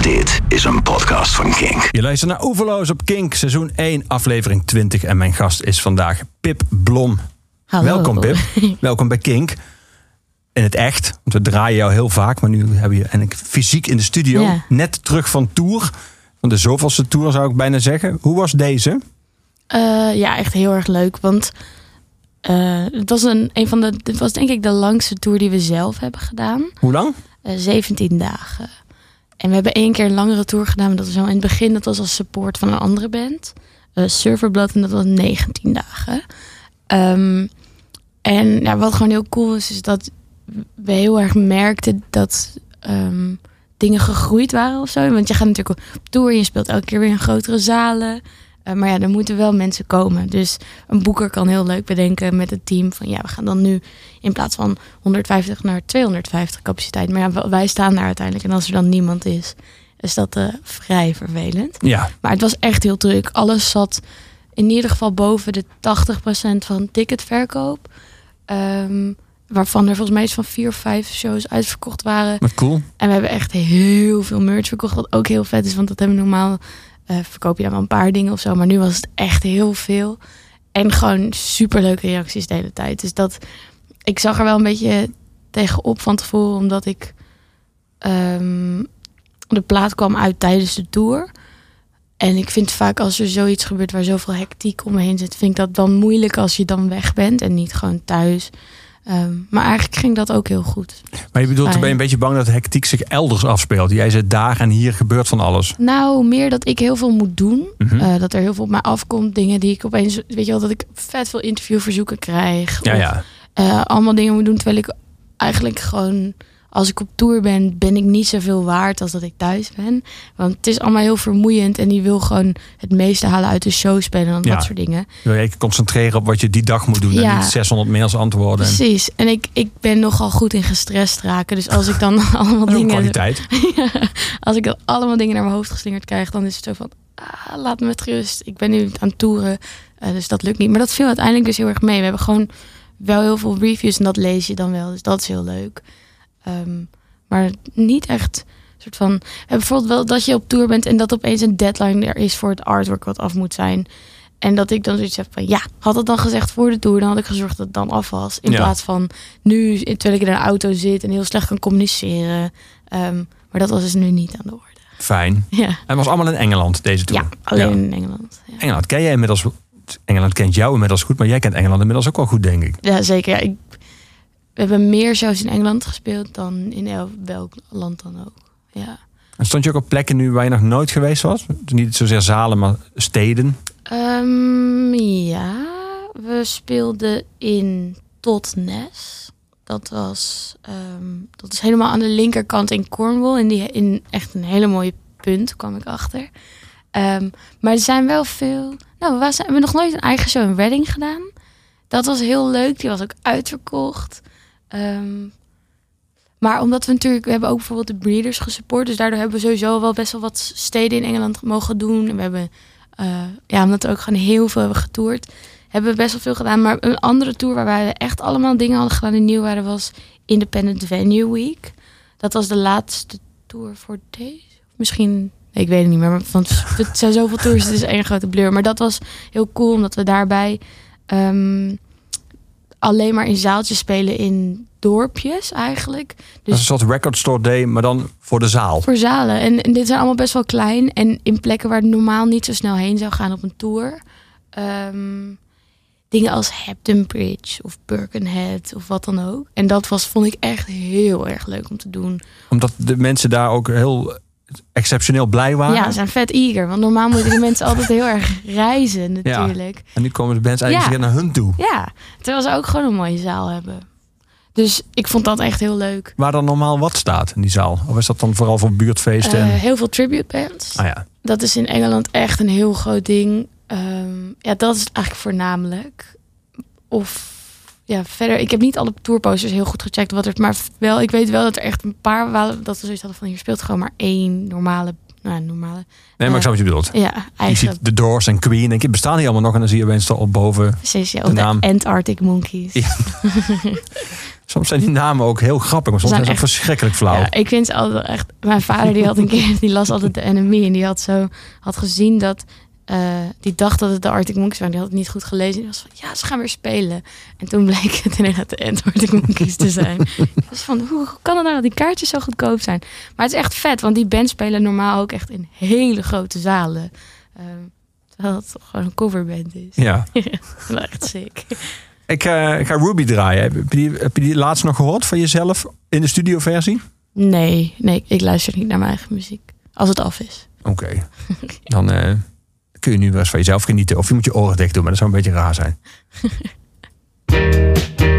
Dit is een podcast van Kink. Je luistert naar Oeverloos op Kink, seizoen 1, aflevering 20. En mijn gast is vandaag Pip Blom. Hallo. Welkom Pip. Welkom bij Kink. In het echt, want we draaien jou heel vaak, maar nu hebben je en ik fysiek in de studio. Ja. Net terug van tour. Van de zoveelste tour zou ik bijna zeggen. Hoe was deze? Eh, ja, echt heel erg leuk. Want eh, het was een, een van de. Dit was denk ik de langste tour die we zelf hebben gedaan. Hoe lang? Eh 17 dagen. En we hebben één keer een langere tour gedaan. Dat was wel in het begin. Dat was als support van een andere band. eh Serverblood. En dat was 19 dagen. Ehm, en ja, wat gewoon heel cool is, is dat we heel erg merkten dat ehm, dingen gegroeid waren of zo. Want je gaat natuurlijk op tour je speelt elke keer weer in grotere zalen. Eh, maar ja, er moeten wel mensen komen. Dus een boeker kan heel leuk bedenken met het team van ja, we gaan dan nu in plaats van 150 naar 250 capaciteit. Maar ja, wij staan daar uiteindelijk en als er dan niemand is, is dat eh, vrij vervelend. Ja, Maar het was echt heel druk. Alles zat in ieder geval boven de 80% van ticketverkoop. Ehm, waarvan er volgens mij iets van vier of vijf shows uitverkocht waren. wat cool. En we hebben echt heel veel merch verkocht. Wat ook heel vet is, want dat hebben we normaal. Eh, verkoop je dan wel een paar dingen of zo. Maar nu was het echt heel veel. En gewoon superleuke reacties de hele tijd. Dus dat. Ik zag er wel een beetje tegenop van tevoren, omdat ik. ehm, de plaat kwam uit tijdens de tour. En ik vind vaak als er zoiets gebeurt waar zoveel hectiek om me heen zit, vind ik dat dan moeilijk als je dan weg bent en niet gewoon thuis. Ehm, maar eigenlijk ging dat ook heel goed. Maar je bedoelt, ben je een beetje bang dat de hectiek zich elders afspeelt? Jij zit daar en hier gebeurt van alles. Nou, meer dat ik heel veel moet doen. Mhm. Eh, dat er heel veel op mij afkomt. Dingen die ik opeens, weet je wel, dat ik vet veel interviewverzoeken krijg. ja, Of, ja. eh, allemaal dingen moet doen terwijl ik eigenlijk gewoon, als ik op tour ben, ben ik niet zoveel waard als dat ik thuis ben. Want het is allemaal heel vermoeiend en die wil gewoon het meeste halen uit de show spelen en Ja. dat soort dingen. Wil je concentreren op wat je die dag moet doen en Ja. niet 600 mails antwoorden. En, Precies. En ik, ik ben nogal goed in gestrest raken. Dus als ik dan allemaal dingen. kwaliteit. als ik dan allemaal dingen naar mijn hoofd geslingerd krijg, dan is het zo van. Ah, laat me met rust. Ik ben nu aan het toeren. eh, dus dat lukt niet. Maar dat viel uiteindelijk dus heel erg mee. We hebben gewoon wel heel veel reviews en dat lees je dan wel. Dus dat is heel leuk. Ehm, maar niet echt. Soort van, hebben bijvoorbeeld wel dat je op tour bent en dat opeens een deadline er is voor het artwork wat af moet zijn. En dat ik dan zoiets heb van ja, had het dan gezegd voor de tour, dan had ik gezorgd dat het dan af was. In Ja. plaats van nu, terwijl ik in een auto zit en heel slecht kan communiceren. Ehm, maar dat was dus nu niet aan de orde. Fijn. Ja, En het was allemaal in Engeland, deze tour. ja alleen Ja. in Engeland. Ja. Engeland ken jij inmiddels. Engeland kent jou inmiddels goed, maar jij kent Engeland inmiddels ook wel goed, denk ik. Ja, zeker. Ja, ik, we hebben meer shows in Engeland gespeeld dan in el- welk land dan ook. Ja. En stond je ook op plekken nu waar je nog nooit geweest was? Dus niet zozeer zalen, maar steden. Ehm, ja, we speelden in Totnes. Dat was, ehm, dat is helemaal aan de linkerkant in Cornwall. In, die, in echt een hele mooie punt kwam ik achter. Ehm, maar er zijn wel veel. Nou, we was- we hebben nog nooit een eigen show in Reading gedaan. Dat was heel leuk. Die was ook uitverkocht. Ehm, maar omdat we natuurlijk, we hebben ook bijvoorbeeld de Breeders gesupport. Dus daardoor hebben we sowieso wel best wel wat steden in Engeland mogen doen. En we hebben, eh, ja, omdat we ook gewoon heel veel hebben getoerd, hebben we best wel veel gedaan. Maar een andere tour waar wij echt allemaal dingen hadden gedaan die nieuw waren, was Independent Venue Week. Dat was de laatste tour voor deze. Misschien, ik weet het niet meer. Want het zijn zoveel tours, het is één grote blur. Maar dat was heel cool, omdat we daarbij ehm, alleen maar in zaaltjes spelen in dorpjes eigenlijk. Dat Dus is een soort record store day, maar dan voor de zaal. voor zalen. En, en dit zijn allemaal best wel klein. En in plekken waar het normaal niet zo snel heen zou gaan op een tour. Ehm, dingen als Hampton Bridge of Birkenhead of wat dan ook. En dat was, vond ik echt heel erg leuk om te doen. Omdat de mensen daar ook heel exceptioneel blij waren. Ja, ze zijn vet eager. Want normaal moeten die mensen altijd heel erg reizen natuurlijk. En nu komen de bands eigenlijk Ja. naar hun toe. Ja. terwijl ze ook gewoon een mooie zaal hebben. Dus ik vond dat echt heel leuk. Waar dan normaal wat staat in die zaal? Of is dat dan vooral voor buurtfeesten? Eh, en... heel veel tribute bands. Ah ja. Dat is in Engeland echt een heel groot ding. Ehm, ja, dat is het eigenlijk voornamelijk. Of ja, verder. Ik heb niet alle tourposters heel goed gecheckt wat er, maar wel. Ik weet wel dat er echt een paar waren dat we zoiets hadden van hier speelt gewoon maar één normale, nou normale. Nee, maar ik snap wat je bedoelt. Ja, Je eigen. ziet The Doors en Queen. Denk je, bestaan die allemaal nog? En dan zie je opeens op boven. Precies, ja, de de naam. Antarctic Monkeys. Ja. Soms zijn die namen ook heel grappig, maar soms zijn ze ook verschrikkelijk flauw. Ja, ik vind ze altijd echt. Mijn vader die had een keer, die las altijd de enemy en die had zo had gezien dat. Eh, die dacht dat het de Arctic Monkeys waren. Die had het niet goed gelezen. Die was van, ja, ze gaan weer spelen. En toen bleek het inderdaad de Arctic Monkeys te zijn. Ik was van, hoe kan het nou dat die kaartjes zo goedkoop zijn? Maar het is echt vet, want die band spelen normaal ook echt in hele grote zalen. Ehm, terwijl het toch gewoon een coverband is. Ja. Wel echt sick. Ik, eh, ik ga Ruby draaien. Heb je, die, heb je die laatst nog gehoord van jezelf in de studioversie? Nee, nee, ik luister niet naar mijn eigen muziek. Als het af is. Oké. Dan eh, kun je nu wel eens van jezelf genieten. Of je moet je oren dicht doen, maar dat zou een beetje raar zijn.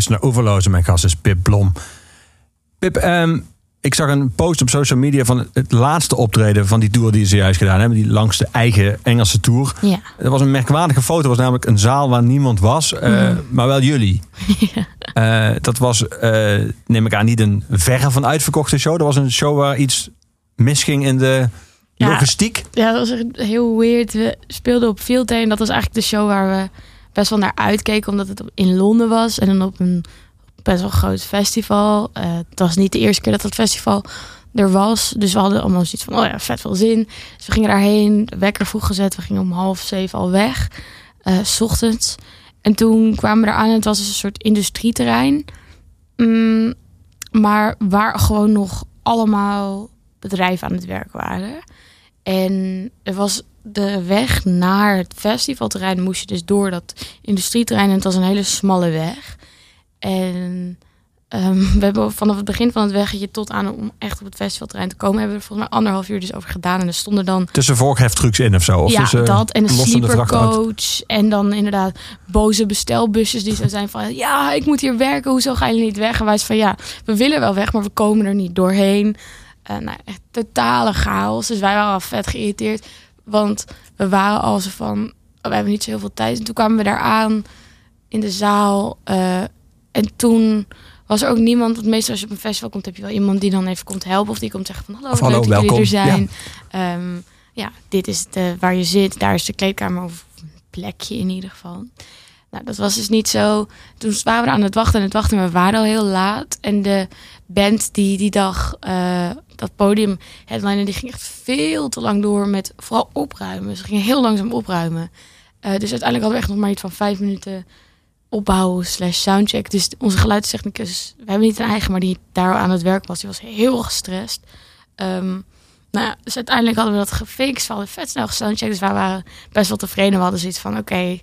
luistert naar Overloze. Mijn gast is Pip Blom. Pip, ehm, ik zag een post op social media van het laatste optreden van die tour die ze juist gedaan hebben. Die langs de eigen Engelse tour. Ja. Dat was een merkwaardige foto. Was namelijk een zaal waar niemand was, eh, maar wel jullie. Eh, dat was, eh, neem ik aan, niet een verre van uitverkochte show. Dat was een show waar iets misging in de Ja. logistiek. Ja, dat was echt heel weird. We speelden op Field Day en dat was eigenlijk de show waar we best wel naar uitkeken, omdat het in Londen was en dan op een best wel groot festival. Eh, het was niet de eerste keer dat dat festival er was, dus we hadden allemaal zoiets van, oh ja, vet veel zin. Dus we gingen daarheen, de wekker vroeg gezet, we gingen om half zeven al weg, eh, s ochtends. En toen kwamen we eraan en het was dus een soort industrieterrein. Mm, maar waar gewoon nog allemaal bedrijven aan het werk waren. En er was de weg naar het festivalterrein moest je dus door dat industrieterrein. En het was een hele smalle weg. En ehm, we hebben vanaf het begin van het weggetje tot aan om echt op het festivalterrein te komen, hebben we er volgens mij anderhalf uur dus over gedaan. En er stonden dan Tussen voorheftrucks in of zo? Of ja, tussen dat en een sleepercoach. En dan inderdaad boze bestelbusjes die zo zijn van... ja, ik moet hier werken, hoezo gaan jullie niet weg? En wij zijn van ja, we willen wel weg, maar we komen er niet doorheen. Eh, nou, echt totale chaos. Dus wij waren al vet geïrriteerd. Want we waren al zo van... oh, we hebben niet zo heel veel tijd. En toen kwamen we daar aan in de zaal. eh, en toen was er ook niemand... Want meestal als je op een festival komt, heb je wel iemand die dan even komt helpen. Of die komt zeggen van hallo, Of leuk hallo, dat jullie welkom. er zijn. Ehm, ja, dit is de, waar je zit. Daar is de kleedkamer of een plekje in ieder geval. Nou, dat was dus niet zo. Toen waren we aan het wachten en het wachten, we waren al heel laat. En de band die die dag eh, dat podium headliner, die ging echt veel te lang door met vooral opruimen. Ze gingen heel langzaam opruimen. Eh, dus uiteindelijk hadden we echt nog maar iets van vijf minuten opbouwen slash soundcheck. Dus onze geluidstechnicus, we hebben niet een eigen, maar die daar aan het werk was, die was heel gestrest. Ehm, nou ja, dus uiteindelijk hadden we dat gefixt. We hadden vet snel gesoundcheckt. Dus wij waren best wel tevreden. We hadden zoiets van, oké,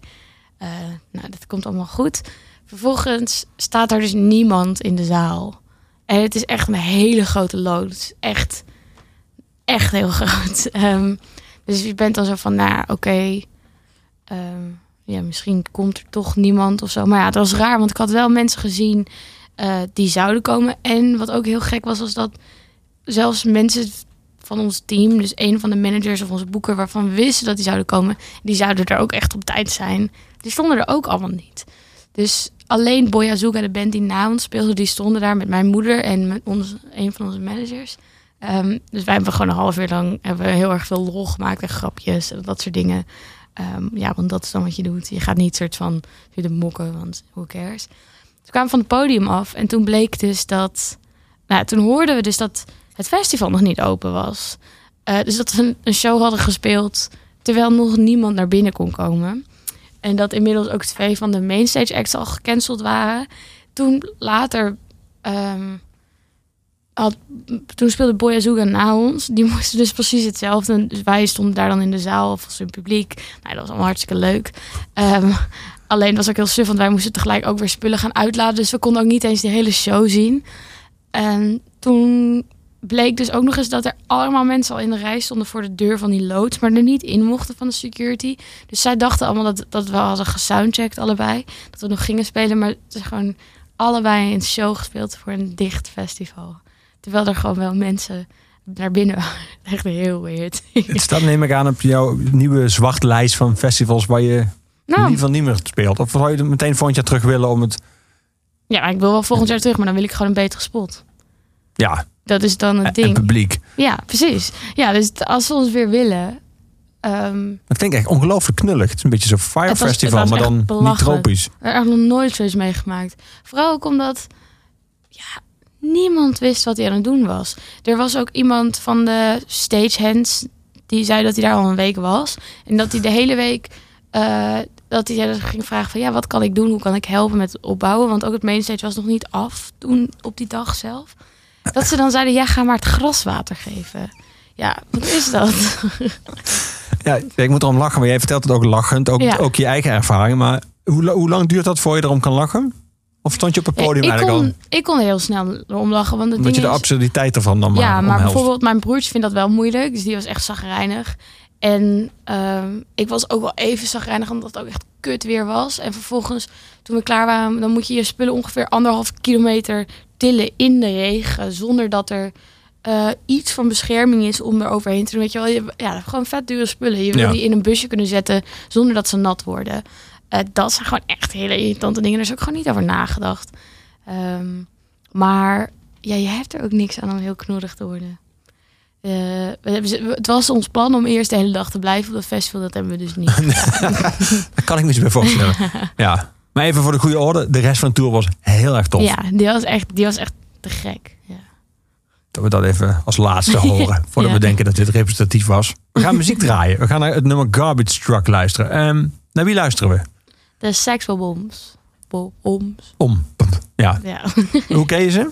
eh, nou, dit komt allemaal goed. Vervolgens staat er dus niemand in de zaal. En het is echt een hele grote lood. Echt, echt heel groot. Ehm, dus je bent dan zo van, nou, oké. ehm, ja, misschien komt er toch niemand of zo. Maar ja, het was raar, want ik had wel mensen gezien eh, die zouden komen. En wat ook heel gek was, was dat zelfs mensen van ons team, dus een van de managers of onze boeker, waarvan we wisten dat die zouden komen, die zouden er ook echt op tijd zijn. Die stonden er ook allemaal niet. Dus alleen Boy Azuka, de band die na ons speelde, die stonden daar met mijn moeder en met ons, een van onze managers. Ehm, dus wij hebben gewoon een half uur lang hebben we heel erg veel lol gemaakt en grapjes en dat soort dingen. Ehm, ja, want dat is dan wat je doet. Je gaat niet soort van de mokken, want who cares. Toen kwamen we van het podium af en toen bleek dus dat... Nou, toen hoorden we dus dat het festival nog niet open was. Eh, dus dat we een show hadden gespeeld terwijl nog niemand naar binnen kon komen. En dat inmiddels ook twee van de mainstage acts al gecanceld waren. Toen later... ehm, had, toen speelde Boy Azuga na ons. Die moesten dus precies hetzelfde. Dus wij stonden daar dan in de zaal of als publiek. Nou, dat was allemaal hartstikke leuk. Ehm, alleen was ook heel suf, want wij moesten tegelijk ook weer spullen gaan uitladen. Dus we konden ook niet eens de hele show zien. En toen bleek dus ook nog eens dat er allemaal mensen al in de rij stonden voor de deur van die loods, maar er niet in mochten van de security. Dus zij dachten allemaal dat, dat we hadden gesoundcheckt allebei, dat we nog gingen spelen, maar het is gewoon allebei een show gespeeld voor een dicht festival. Terwijl er gewoon wel mensen naar binnen waren. Echt heel weird. Het staat neem ik aan op jouw nieuwe zwarte lijst van festivals waar je nou, liever niet meer speelt. Of zou je het meteen volgend jaar terug willen om het... ja, ik wil wel volgend jaar terug, maar dan wil ik gewoon een betere spot. Ja, Dat is dan het en ding. publiek. Ja, precies. Ja, dus als we ons weer willen. ehm, Het klinkt echt ongelooflijk knullig. Het is een beetje zo'n fire was- festival, maar dan echt niet belachelijk. tropisch. er nog nooit zoiets meegemaakt. Vooral ook omdat ja, niemand wist wat hij aan het doen was. Er was ook iemand van de stagehands die zei dat hij daar al een week was. En dat hij de hele week eh, dat hij ging vragen van ja, wat kan ik doen? Hoe kan ik helpen met het opbouwen? Want ook het mainstage was nog niet af toen op die dag zelf. Dat ze dan zeiden, ja, ga maar het graswater geven. Ja, wat is dat? Ja, ik moet erom lachen, maar jij vertelt het ook lachend. Ook, Ja. ook je eigen ervaring. Maar hoe, hoe lang duurt dat voor je erom kan lachen? Of stond je op het podium ik, eigenlijk kon, al? ik kon heel snel erom lachen. Want Omdat je de absurditeit ervan dan maar Ja, maar bijvoorbeeld mijn broertje vindt dat wel moeilijk. Dus die was echt zagrijnig. En ehm, ik was ook wel even zagrijnig, omdat het ook echt kut weer was. En vervolgens, toen we klaar waren, dan moet je je spullen ongeveer anderhalf kilometer tillen in de regen. Zonder dat er eh, iets van bescherming is om er overheen te doen. Weet je wel, je, ja, gewoon vet dure spullen. Je wil Ja. die in een busje kunnen zetten zonder dat ze nat worden. Eh, dat zijn gewoon echt hele irritante dingen. Daar is ook gewoon niet over nagedacht. Ehm, maar ja, je hebt er ook niks aan om heel knorrig te worden. Eh, we hebben, ze- het was ons plan om eerst de hele dag te blijven op dat festival. Dat hebben we dus niet. Dat kan ik me niet meer voorstellen. ja. Maar even voor de goede orde. De rest van de tour was heel erg tof. Ja, die was echt, die was echt te gek. Ja. Dat we dat even als laatste horen. Voordat Ja. we denken dat dit representatief was. We gaan muziek draaien. We gaan naar het nummer Garbage Truck luisteren. Ehm, naar wie luisteren we? De Sexual Bombs. Bo- Bombs. Om. Ja. Ja. Hoe ken je ze?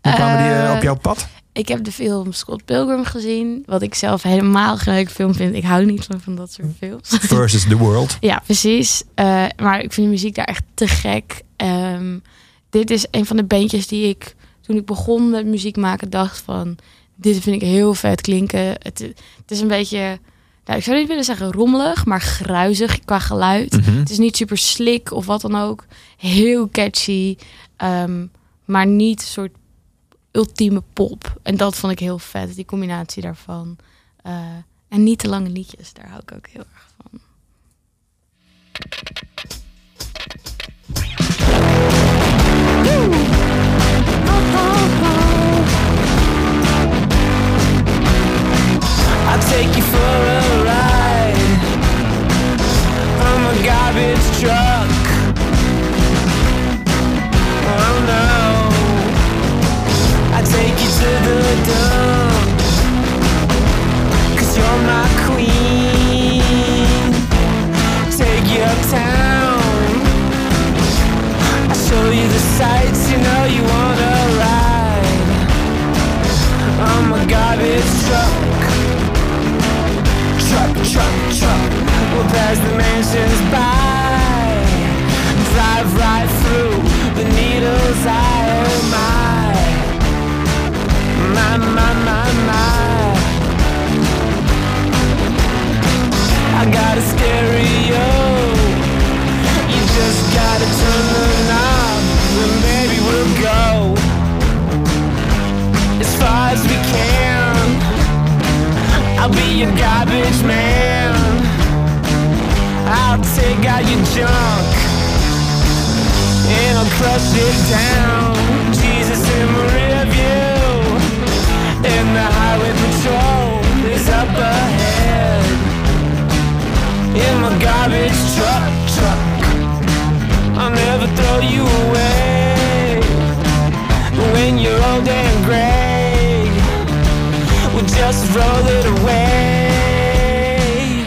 Hoe kwamen die eh, Eh, op jouw pad? Ik heb de film Scott Pilgrim gezien. Wat ik zelf helemaal geen leuke film vind. Ik hou niet van, van dat soort films. Versus the World. Ja, precies. Eh, maar ik vind de muziek daar echt te gek. Ehm, dit is een van de bandjes die ik toen ik begon met muziek maken dacht van... Dit vind ik heel vet klinken. Het, het is een beetje, nou, ik zou niet willen zeggen rommelig, maar gruizig qua geluid. Mhm. Het is niet super slick of wat dan ook. Heel catchy. ehm, maar niet soort ultieme pop. En dat vond ik heel vet, die combinatie daarvan. Eh, en niet te lange liedjes, daar hou ik ook heel erg van. I'll take you for a ride. I'm a garbage truck. Oh. Take you to the dump. Cause you're my queen. Take you uptown. I show you the sights you know you wanna ride. I'm a garbage truck truck, truck, truck. We'll pass the mansions by. Drive right through the needle's eye. My, my, my. I got a stereo. You just gotta turn the knob, and baby we'll go as far as we can. I'll be your garbage man. I'll take your junk and I'll crush it down. Truck, truck. I'll never throw you away when you're old and gray. We'll just roll it away.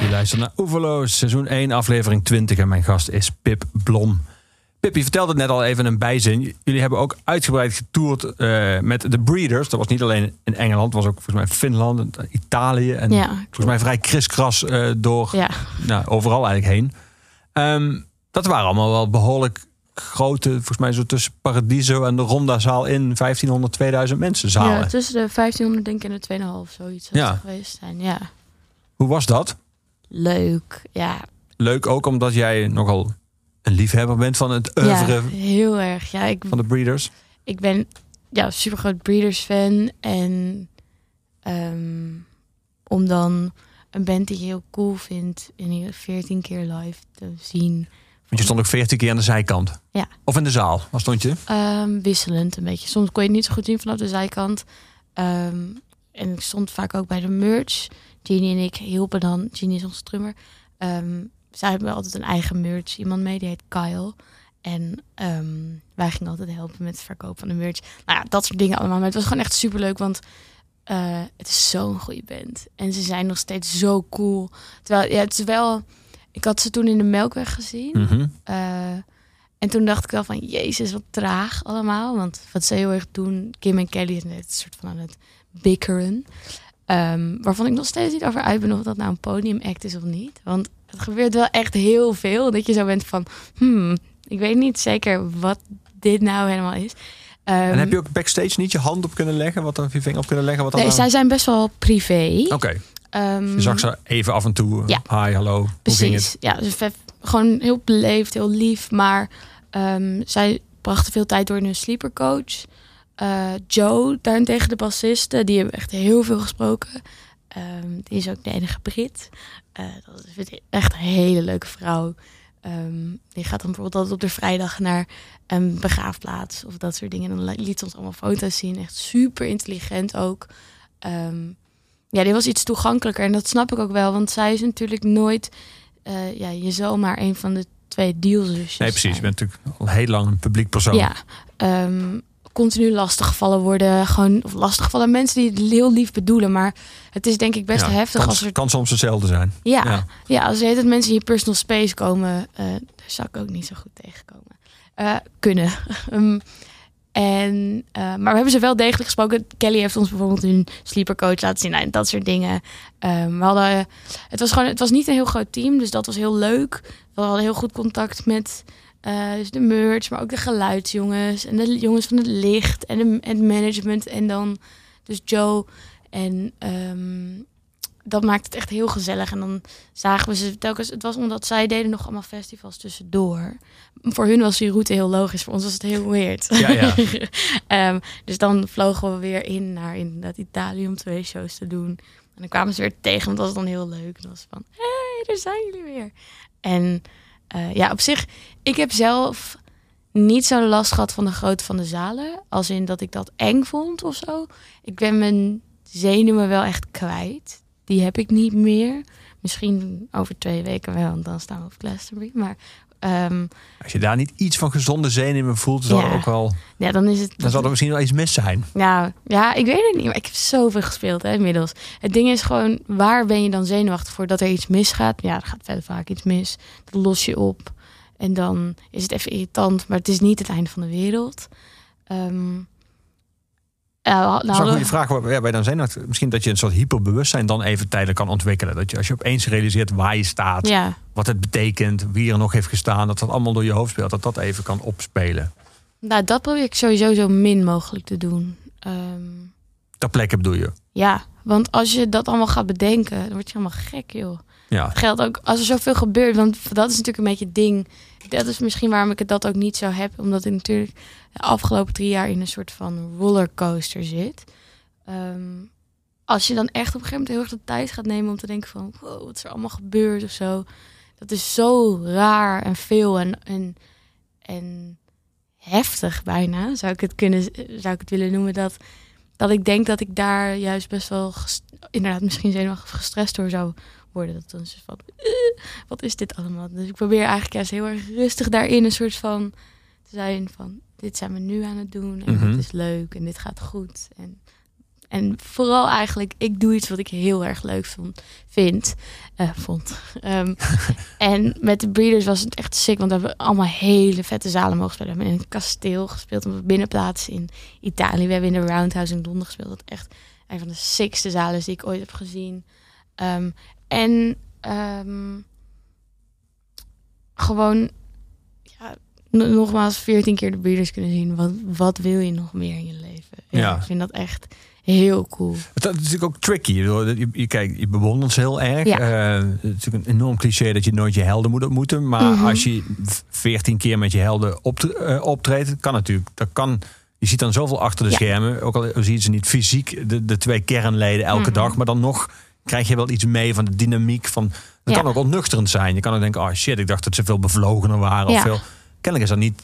Je luistert naar Oeverloos, seizoen 1, aflevering 20. En mijn gast is Pip Blom. Pip, je vertelde het net al even een bijzin. Jullie hebben ook uitgebreid getoerd eh, met de Breeders. Dat was niet alleen in Engeland, dat was ook volgens mij Finland, Italië. En Ja, volgens mij vrij kriskras eh, door Ja, nou, overal eigenlijk heen. Ehm, dat waren allemaal wel behoorlijk grote, volgens mij zo tussen Paradiso en de Rondazaal in 1500, 2000 mensen zalen. ja tussen de 1500 denk ik en de 2,5 zoiets Ja. geweest zijn. Ja, Hoe was dat? leuk. Ja, Leuk ook omdat jij nogal een liefhebber bent van het oeuvre ja heel erg. Ja, ik van de Breeders. ik ben ja, super groot Breeders fan. En ehm, om dan een band die je heel cool vindt in ieder 14 keer live te zien. Want je stond ook 14 keer aan de zijkant. Ja. Of in de zaal. Waar stond je? Ehm, wisselend een beetje. Soms kon je het niet zo goed zien vanaf de zijkant. Ehm, en ik stond vaak ook bij de merch. Ginny en ik hielpen dan. Ginny is onze drummer. Ehm, zij hebben altijd een eigen merch. Iemand mee, die heet Kyle. En wij gingen altijd helpen met het verkopen van de merch. Nou ja, dat soort dingen allemaal. Maar het was gewoon echt super leuk, want eh, het is zo'n goede band. En ze zijn nog steeds zo cool. Terwijl, ja, het is wel... Ik had ze toen in de Melkweg gezien. Mhm. Eh, en toen dacht ik wel van, jezus, wat traag allemaal. Want wat ze heel erg doen, Kim en Kelly is net een soort van aan het bikkeren. Ehm, waarvan ik nog steeds niet over uit ben of dat nou een podiumact is of niet. Want het gebeurt wel echt heel veel. Dat je zo bent van, hmm, ik weet niet zeker wat dit nou helemaal is. Ehm, En heb je ook backstage niet je hand op kunnen leggen? Wat of je vinger op kunnen leggen? Wat nee, zij zijn best wel privé. Oké, Ehm, je zag ze even af en toe. Ja. Hi, hallo. Hoe ging Precies. het? Ja, dus gewoon heel beleefd, heel lief. Maar ehm, zij brachten veel tijd door in hun sleepercoach. Eh, Joe, daarentegen de bassiste, die hebben echt heel veel gesproken. Ehm, die is ook de enige Brit. Eh, dat vind ik echt een hele leuke vrouw. Ehm, die gaat dan bijvoorbeeld altijd op de vrijdag naar een begraafplaats of dat soort dingen. En dan liet ze ons allemaal foto's zien. Echt super intelligent ook. Ehm, ja, die was iets toegankelijker. En dat snap ik ook wel. Want zij is natuurlijk nooit... eh, ja, je zal maar een van de twee dealzusjes Nee, precies. Je bent natuurlijk al heel lang een publiek persoon. Ja, ehm, continu lastiggevallen worden. Gewoon, of lastiggevallen mensen die het heel lief bedoelen. Maar het is denk ik best Ja, heftig kan, als er kan soms hetzelfde zijn. Ja, Ja. ja. als er het mensen in je personal space komen, eh, daar zou ik ook niet zo goed tegenkomen. Eh, kunnen. Ehm, en, eh, maar we hebben ze wel degelijk gesproken. Kelly heeft ons bijvoorbeeld hun sleepercoach laten zien nou, en dat soort dingen. Ehm, we hadden, het was gewoon, het was niet een heel groot team, dus dat was heel leuk. We hadden heel goed contact met eh, dus de merch, maar ook de geluidsjongens en de jongens van het licht en, en het management en dan dus Joe en ehm, dat maakt het echt heel gezellig. En dan zagen we ze telkens. Het was omdat zij deden nog allemaal festivals tussendoor. Voor hun was die route heel logisch. Voor ons was het heel weird. Ja, ja. Ehm, dus dan vlogen we weer in naar inderdaad Italië om twee shows te doen. En dan kwamen ze weer tegen, want dat was dan heel leuk. En dan was van, hé, hey, daar zijn jullie weer. En eh, ja, op zich, ik heb zelf niet zo last gehad van de grootte van de zalen. Als in dat ik dat eng vond of zo. Ik ben mijn zenuwen wel echt kwijt. Die heb ik niet meer. Misschien over twee weken wel, want dan staan we op Glastonbury. Maar ehm, Als je daar niet iets van gezonde zenuwen voelt, zal Ja. ook wel, ja, dan is het... dan zal er misschien wel iets mis zijn. Nou, ja, ik weet het niet. Maar ik heb zoveel gespeeld hè, inmiddels. Het ding is gewoon, waar ben je dan zenuwachtig voor dat er iets misgaat? Ja, er gaat verder vaak iets mis. Dat los je op. En dan is het even irritant, maar het is niet het einde van de wereld. Ehm ja, nou, Dat is een hadden- goede vraag waar wij dan zijn. Dat- Misschien dat je een soort hyperbewustzijn dan even tijdelijk kan ontwikkelen. Dat je als je opeens realiseert waar je staat, ja, wat het betekent, wie er nog heeft gestaan, dat dat allemaal door je hoofd speelt, dat dat even kan opspelen. nou, dat probeer ik sowieso zo min mogelijk te doen. Ehm, Ter plekke bedoel je. ja, want als je dat allemaal gaat bedenken, dan word je helemaal gek, joh. Ja. Geldt ook als er zoveel gebeurt. Want dat is natuurlijk een beetje het ding. Dat is misschien waarom ik het dat ook niet zo heb. Omdat ik natuurlijk de afgelopen drie jaar in een soort van rollercoaster zit. Ehm, als je dan echt op een gegeven moment heel erg de tijd gaat nemen om te denken van... Wow, wat is er allemaal gebeurd of zo. Dat is zo raar en veel en, en, en heftig bijna. Zou ik het, kunnen, zou ik het willen noemen. Dat, dat ik denk dat ik daar juist best wel... inderdaad misschien zenuwachtig gestrest door zou worden. Dat dan is van, "Eh, wat is dit allemaal? Dus ik probeer eigenlijk juist heel erg rustig daarin een soort van te zijn van, dit zijn we nu aan het doen en Mhm. dit is leuk en dit gaat goed. En, en vooral eigenlijk, ik doe iets wat ik heel erg leuk vond, vind, eh, vond. Ehm, en met de Breeders was het echt sick, want we hebben allemaal hele vette zalen mogen spelen. We hebben in een kasteel gespeeld, op een binnenplaats in Italië. We hebben in de Roundhouse in Londen gespeeld. Dat echt een van de sickste zalen die ik ooit heb gezien. Ehm, en ehm, gewoon, ja, nogmaals, 14 keer de Breeders kunnen zien. Wat, wat wil je nog meer in je leven? Ja. Ik vind dat echt heel cool. Het is natuurlijk ook tricky. Je, je, kijk, je bewondert ze heel erg. Ja. Eh, het is natuurlijk een enorm cliché dat je nooit je helden moet ontmoeten. Maar Mhm. als je veertien keer met je helden eh, optreedt, kan natuurlijk. Dat kan, je ziet dan zoveel achter de Ja. schermen. Ook al zie je ze niet fysiek, de, de twee kernleden elke Mhm. dag. Maar dan nog krijg je wel iets mee van de dynamiek. Van, het Ja. kan ook ontnuchterend zijn. Je kan ook denken, oh shit, ik dacht dat ze veel bevlogener waren. Of Ja. veel, kennelijk is dat, niet,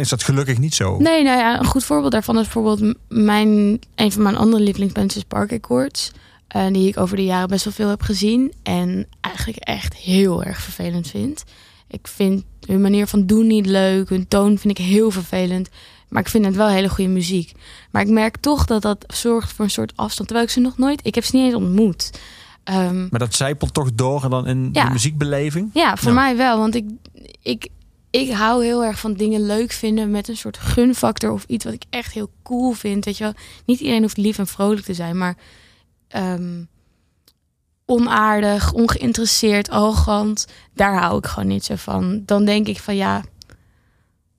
is dat gelukkig niet zo. Nee, nou ja, een goed voorbeeld daarvan is bijvoorbeeld mijn, een van mijn andere lievelingsbands is Park Accords. eh, die ik over de jaren best wel veel heb gezien. En eigenlijk echt heel erg vervelend vind. Ik vind hun manier van doen niet leuk. Hun toon vind ik heel vervelend. Maar ik vind het wel hele goede muziek. Maar ik merk toch dat dat zorgt voor een soort afstand. Terwijl ik ze nog nooit... Ik heb ze niet eens ontmoet. Ehm, Maar dat zijpelt toch door en dan in Ja. de muziekbeleving. ja, voor Ja. mij wel. Want ik, ik, ik hou heel erg van dingen leuk vinden met een soort gunfactor of iets wat ik echt heel cool vind. Weet je wel, niet iedereen hoeft lief en vrolijk te zijn, maar ehm, onaardig, ongeïnteresseerd, arrogant, daar hou ik gewoon niet zo van. Dan denk ik van ja,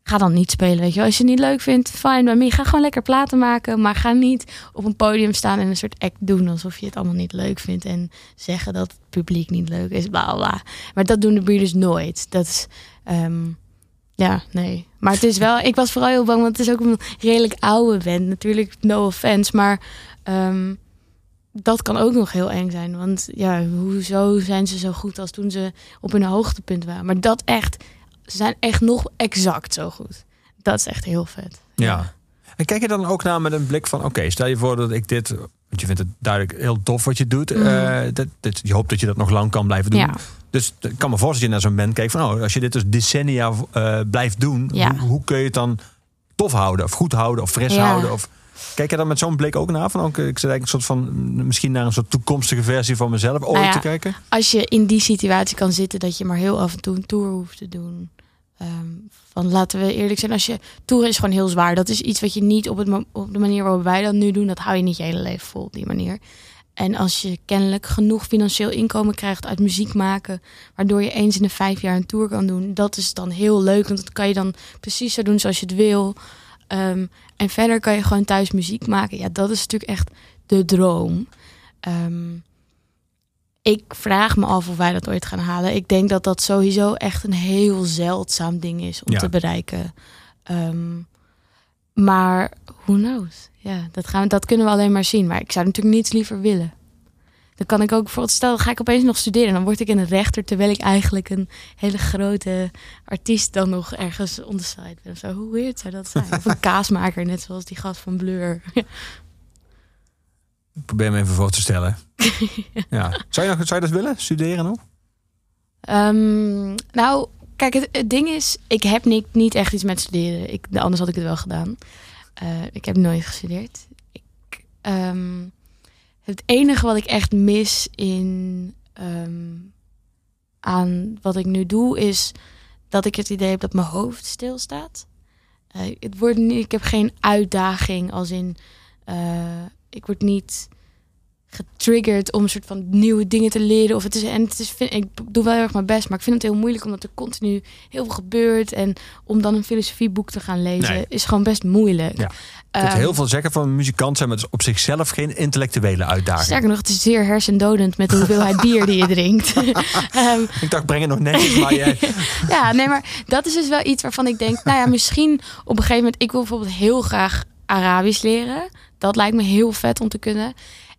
ga dan niet spelen. Weet je als je het niet leuk vindt, fijn bij me. Ga gewoon lekker platen maken, maar ga niet op een podium staan en een soort act doen alsof je het allemaal niet leuk vindt en zeggen dat het publiek niet leuk is, bla. bla. Maar dat doen de breeders nooit. Dat is, ehm, ja, nee. Maar het is wel, ik was vooral heel bang, want het is ook een redelijk oude band. Natuurlijk, no offense, maar ehm, dat kan ook nog heel eng zijn. Want ja, hoezo zijn ze zo goed als toen ze op hun hoogtepunt waren? Maar dat echt, ze zijn echt nog exact zo goed. Dat is echt heel vet. Ja. En kijk je dan ook naar met een blik van... oké, stel je voor dat ik dit... want je vindt het duidelijk heel tof wat je doet. Mhm. eh, dat, dat, je hoopt dat je dat nog lang kan blijven doen. Ja. Dus ik kan me voorstellen dat je naar zo'n band kijkt van... oh, als je dit dus decennia eh, blijft doen... Ja. hoe, hoe kun je het dan tof houden, of goed houden, of fris Ja. houden. Of... Kijk je dan met zo'n blik ook naar? Van, ook, ik zit eigenlijk een soort van, mm, misschien naar een soort toekomstige versie van mezelf ooit Nou ja, te kijken. Als je in die situatie kan zitten dat je maar heel af en toe een tour hoeft te doen. Ehm, van laten we eerlijk zijn, als je tour is gewoon heel zwaar. Dat is iets wat je niet op de manier waarop wij dat nu doen, dat hou je niet je hele leven vol op die manier. En als je kennelijk genoeg financieel inkomen krijgt uit muziek maken, waardoor je eens in de vijf jaar een tour kan doen, dat is dan heel leuk. Want dat kan je dan precies zo doen zoals je het wil. Ehm, en verder kan je gewoon thuis muziek maken. Ja, dat is natuurlijk echt de droom. Ehm, ik vraag me af of wij dat ooit gaan halen. Ik denk dat dat sowieso echt een heel zeldzaam ding is om Ja. te bereiken. Ehm, maar who knows? Ja, dat, gaan we, dat kunnen we alleen maar zien. Maar ik zou natuurlijk niets liever willen. Dan kan ik ook bijvoorbeeld, stel, ga ik opeens nog studeren. Dan word ik een rechter, terwijl ik eigenlijk een hele grote artiest dan nog ergens on the side ben. of Zo, hoe weird zou dat zijn? Of een kaasmaker, net zoals die gast van Blur. Ik probeer me even voor te stellen. ja. zou, je nog, zou je dat willen? Studeren nog? Ehm, nou, kijk, het, het ding is, ik heb niet, niet echt iets met studeren. Ik, anders had ik het wel gedaan. Eh, ik heb nooit gestudeerd. Ik, ehm, het enige wat ik echt mis in ehm, aan wat ik nu doe, is dat ik het idee heb dat mijn hoofd stilstaat. Eh, het wordt niet, ik heb geen uitdaging als in, eh, ik word niet getriggerd om een soort van nieuwe dingen te leren. Of het is, en het is, vind- ik doe wel heel erg mijn best, maar ik vind het heel moeilijk omdat er continu heel veel gebeurt. En om dan een filosofieboek te gaan lezen Nee. is gewoon best moeilijk. Ja. Je kunt Ehm, heel veel zeggen van een muzikant zijn, maar het is op zichzelf geen intellectuele uitdaging. Sterker nog, het is zeer hersendodend met de hoeveelheid bier die je drinkt. Ehm, Ik dacht, breng het nog netjes, maar jij... ja, nee, maar dat is dus wel iets waarvan ik denk, nou ja, misschien op een gegeven moment, ik wil bijvoorbeeld heel graag Arabisch leren. Dat lijkt me heel vet om te kunnen.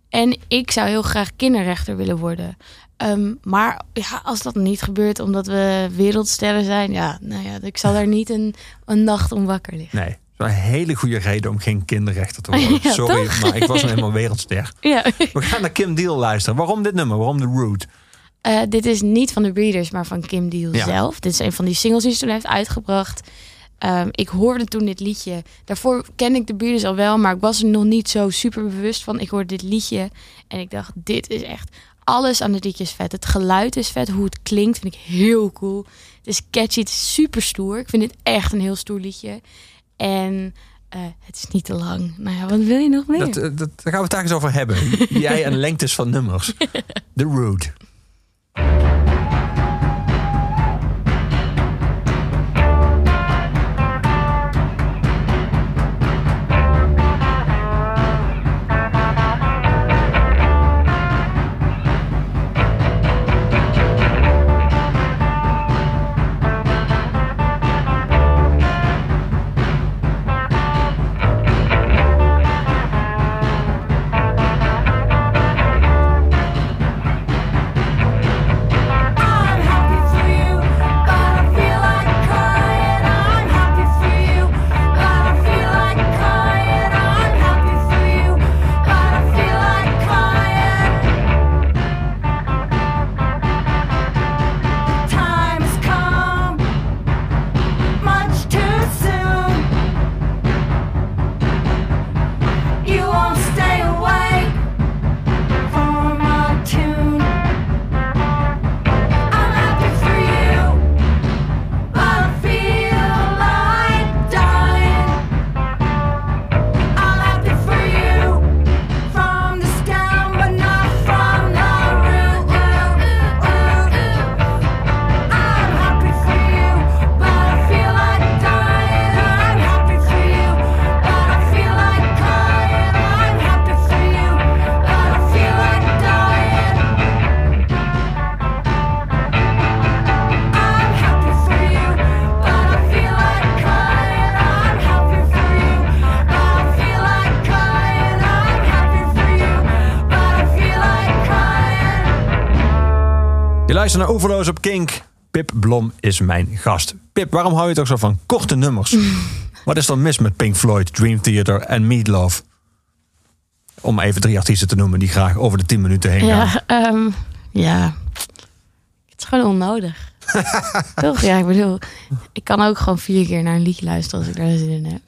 En ik zou heel graag kinderrechter willen worden. Ehm, maar ja, als dat niet gebeurt omdat we wereldsterren zijn, ja, nou ja, ik zal er niet een, een nacht om wakker liggen. Nee, dat is een hele goede reden om geen kinderrechter te worden. Ja, Sorry, toch? maar ik was nog helemaal wereldster. Ja. We gaan naar Kim Deal luisteren. Waarom dit nummer? Waarom de Root? Eh, dit is niet van de Breeders, maar van Kim Deal Ja. zelf. Dit is een van die singles die ze toen heeft uitgebracht. Ehm, ik hoorde toen dit liedje. Daarvoor kende ik de Breeders al wel, maar ik was er nog niet zo super bewust van. Ik hoorde dit liedje en ik dacht, dit is echt... Alles aan het liedje is vet. Het geluid is vet. Hoe het klinkt vind ik heel cool. Het is catchy. Het is super stoer. Ik vind dit echt een heel stoer liedje. En eh, het is niet te lang. Nou ja, wat wil je nog meer? Dat, eh, dat, daar gaan we het daar eens over hebben. Jij en lengtes van nummers. The Root. Luistert naar Overloos op Kink. Pip Blom is mijn gast. Pip, waarom hou je toch zo van korte nummers? Wat is dan mis met Pink Floyd, Dream Theater en Meatloaf? Om even drie artiesten te noemen die graag over de 10 minuten heen gaan. Ja, ehm, ja. Het is gewoon onnodig. Toch? Ja, ik bedoel, ik kan ook gewoon vier keer naar een liedje luisteren als ik daar zin in heb.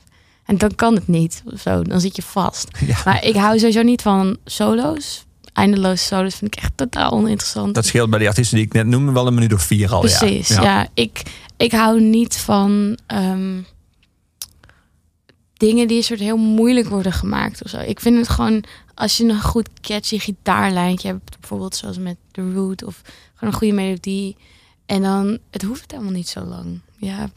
En dan kan het niet. Zo, dan zit je vast. Ja. Maar ik hou sowieso niet van solo's. Eindeloze solo's vind ik echt totaal oninteressant. Dat scheelt bij die artiesten die ik net noemde wel een minuut of vier al. Precies, ja. ja. ik, ik hou niet van ehm, dingen die een soort heel moeilijk worden gemaakt of zo. Ik vind het gewoon, als je een goed catchy gitaarlijntje hebt, bijvoorbeeld zoals met The Root, of gewoon een goede melodie. En dan, het hoeft helemaal niet zo lang. Ja,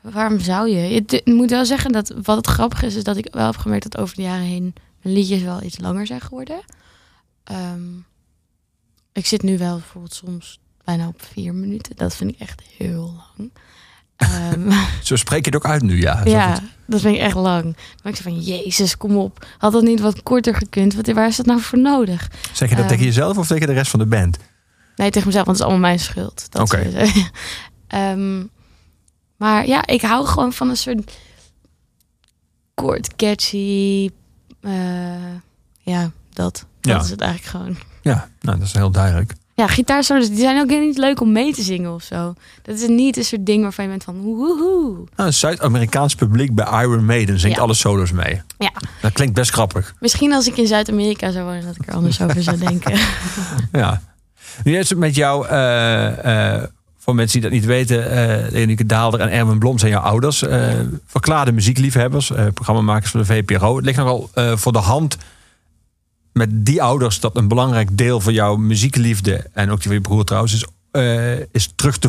waarom zou je? Ik moet wel zeggen dat wat het grappige is, is dat ik wel heb gemerkt dat over de jaren heen mijn liedjes wel iets langer zijn geworden. Ehm, ik zit nu wel bijvoorbeeld soms bijna op vier minuten. Dat vind ik echt heel lang. Ehm, Zo spreek je het ook uit nu, ja. Ja, dat vind ik echt lang. Dan denk ik zo van, jezus, kom op. Had dat niet wat korter gekund? Wat, waar is dat nou voor nodig? Zeg je dat Ehm. tegen jezelf of tegen de rest van de band? Nee, tegen mezelf, want het is allemaal mijn schuld. Oké. maar ja, ik hou gewoon van een soort kort, catchy... eh, ja, dat. Dat Ja. is het eigenlijk gewoon. Ja, nou, dat is heel duidelijk. Ja, gitaarsolos, die zijn ook niet leuk om mee te zingen of zo. Dat is niet een soort ding waarvan je bent van woehoe. Nou, het Zuid-Amerikaans publiek bij Iron Maiden zingt Ja. alle solos mee. Ja. Dat klinkt best grappig. Misschien als ik in Zuid-Amerika zou wonen, dat ik er anders over zou denken. Ja. Nu is het met jou, eh, voor mensen die dat niet weten, Lenieke Daalder en Erwin Blom zijn jouw ouders. verklaarde muziekliefhebbers, programmamakers van de VPRO. Het ligt nogal voor de hand met die ouders dat een belangrijk deel van jouw muziekliefde, en ook die van je broer trouwens, is, eh, is terug te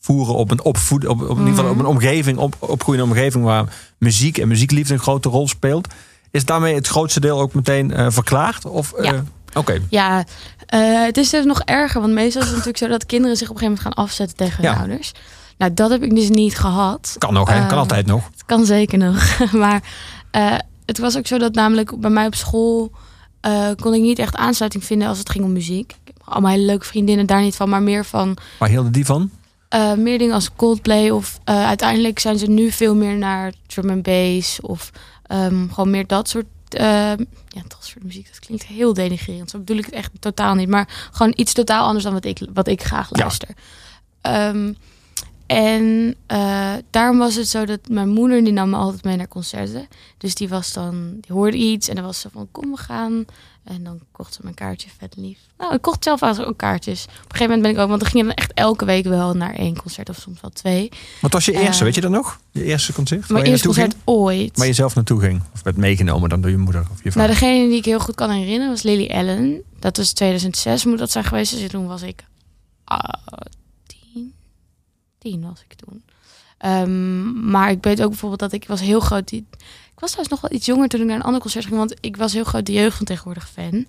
voeren op een opvoed, op, op, in ieder geval op een omgeving, op, opgroeiende omgeving waar muziek en muziekliefde een grote rol speelt. Is daarmee het grootste deel ook meteen eh, verklaard? Of, eh, Ja. Oké. Ja, het is dus nog erger. Want meestal is het natuurlijk zo dat kinderen zich op een gegeven moment gaan afzetten tegen hun ouders. Nou, dat heb ik dus niet gehad. Kan nog, hè? kan altijd nog. Het kan zeker nog. maar het was ook zo dat namelijk bij mij op school... eh, kon ik niet echt aansluiting vinden als het ging om muziek. Ik heb allemaal hele leuke vriendinnen daar niet van. Maar meer van Waar hielden die van? eh, meer dingen als Coldplay. Of eh, uiteindelijk zijn ze nu veel meer naar drum and bass. Of ehm, gewoon meer dat soort... eh, ja, dat soort muziek. Dat klinkt heel denigrerend. Zo bedoel ik het echt totaal niet. Maar gewoon iets totaal anders dan wat ik, wat ik graag Ja. luister. En eh, daarom was het zo dat mijn moeder die nam me altijd mee naar concerten. Dus die was dan, die hoorde iets en dan was ze van kom we gaan. En dan kocht ze mijn kaartje vet lief. Nou, ik kocht zelf eigenlijk ook kaartjes. Op een gegeven moment ben ik ook, want dan ging je dan echt elke week wel naar één concert of soms wel twee. Wat was je Eh, eerste, weet je dat nog? Je eerste concert? Mijn je eerste concert ooit. Waar je zelf naartoe ging? Of werd meegenomen dan door je moeder of je Nou, vader? degene die ik heel goed kan herinneren was Lily Allen. Dat was 2006 moet dat zijn geweest. Dus toen was ik ah, als was ik toen. Ehm, maar ik weet ook bijvoorbeeld dat ik was heel groot. Die, ik was trouwens nog wel iets jonger toen ik naar een ander concert ging. Want ik was heel groot de jeugd van tegenwoordig fan.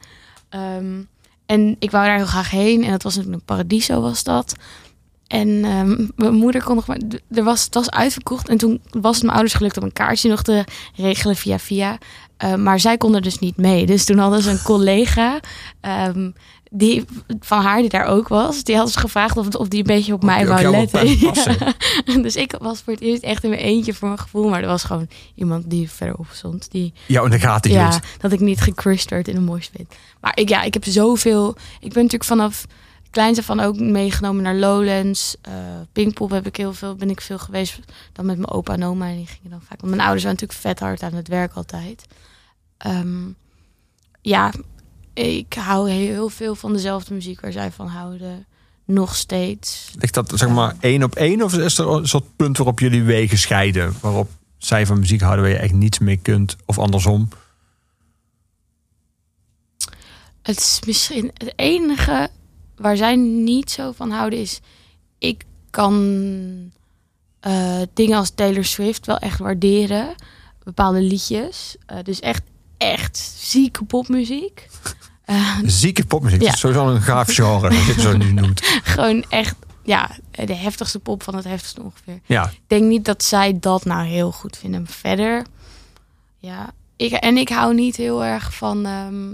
Ehm, en ik wou daar heel graag heen. En dat was natuurlijk een paradiso was dat. En ehm, mijn moeder kon nog maar... Er was, het was uitverkocht. En toen was het mijn ouders gelukt om een kaartje nog te regelen via via. Maar zij konden dus niet mee. Dus toen hadden ze een collega die, van haar die daar ook was. Die had ze gevraagd of, of die een beetje op mij op wou letten. Ja. Dus ik was voor het eerst echt in mijn eentje voor mijn gevoel. Maar er was gewoon iemand die verderop stond. Die, Jou in de gaten ja, hield. dat ik niet gecrushed werd in een moshpit. Maar ik, ja, ik heb zoveel... Ik ben natuurlijk vanaf kleins af van ook meegenomen naar Lowlands. Pinkpop heb ik heel veel, ben ik veel geweest. Dan met mijn opa en oma. En die gingen dan vaak... Want mijn ouders waren natuurlijk vet hard aan het werk altijd. Ehm, ja, ik hou heel veel van dezelfde muziek waar zij van houden. Nog steeds. Ligt dat zeg maar één op één? Of is er een soort punt waarop jullie wegen scheiden? Waarop zij van muziek houden waar je echt niets mee kunt? Of andersom? Het is misschien het enige waar zij niet zo van houden is. Ik kan eh, dingen als Taylor Swift wel echt waarderen. Bepaalde liedjes. Eh, dus echt, echt zieke popmuziek. Eh, Zieke popmuziek. Ja. Dat is sowieso een gaaf genre, als je het zo nu noemt. gewoon echt, ja, de heftigste pop van het heftigste ongeveer. Ja, Ik denk niet dat zij dat nou heel goed vinden. Verder, ja. Ik, en ik hou niet heel erg van ehm,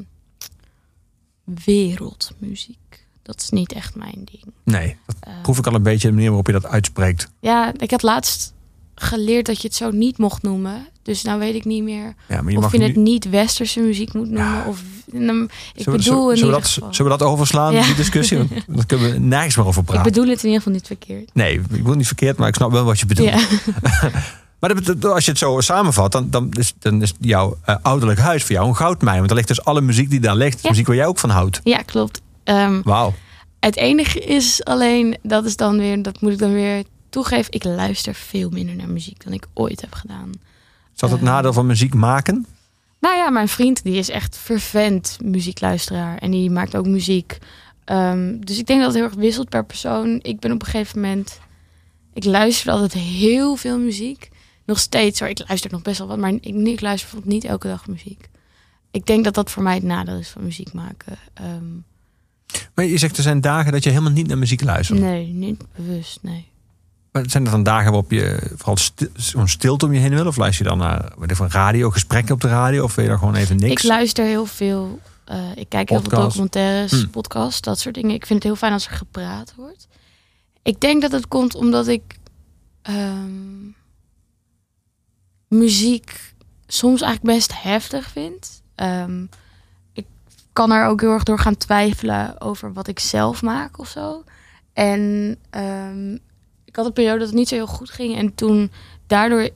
wereldmuziek. Dat is niet echt mijn ding. nee. Dat Eh, proef ik al een beetje de manier waarop je dat uitspreekt. ja, ik had laatst geleerd dat je het zo niet mocht noemen. Dus nou weet ik niet meer Ja, maar je of je nu... het niet westerse muziek moet noemen. Ja. Of, mm, ik Zullen we- bedoel in zullen, we dat, geval... zullen we dat overslaan, Ja. die discussie? Want daar kunnen we nergens meer over Ik praten. bedoel het in ieder geval niet verkeerd. Nee, ik wil niet verkeerd, maar ik snap wel wat je bedoelt. Maar als je het zo samenvat, dan, dan, is, dan is jouw eh, ouderlijk huis voor jou een goudmijn. Want daar ligt dus alle muziek die daar ligt, muziek waar jij ook van houdt. Ja, klopt. Ehm, Wauw. het enige is alleen, dat is dan weer, dat moet ik dan weer toegeven. Ik luister veel minder naar muziek dan ik ooit heb gedaan. Is dat het Eh. nadeel van muziek maken? Nou ja, mijn vriend die is echt vervent muziekluisteraar. En die maakt ook muziek. Ehm, dus ik denk dat het heel erg wisselt per persoon. Ik ben op een gegeven moment... Ik luister altijd heel veel muziek. Nog steeds hoor. Ik luister nog best wel wat. Maar ik, ik luister bijvoorbeeld niet elke dag muziek. Ik denk dat dat voor mij het nadeel is van muziek maken. Ehm, Maar je zegt er zijn dagen dat je helemaal niet naar muziek luistert. nee, niet bewust, nee. Zijn er dan dagen waarop je vooral zo'n stilte om je heen wil? Of luister je dan naar weet ik, van radio, gesprekken op de radio? Of wil je daar gewoon even niks? Ik luister heel veel. eh, ik kijk heel veel Podcast. documentaires, Hm. podcasts, dat soort dingen. Ik vind het heel fijn als er gepraat wordt. Ik denk dat het komt omdat ik ehm, muziek soms eigenlijk best heftig vind. Ehm, ik kan er ook heel erg door gaan twijfelen over wat ik zelf maak of zo. En ehm, ik had een periode dat het niet zo heel goed ging. En toen daardoor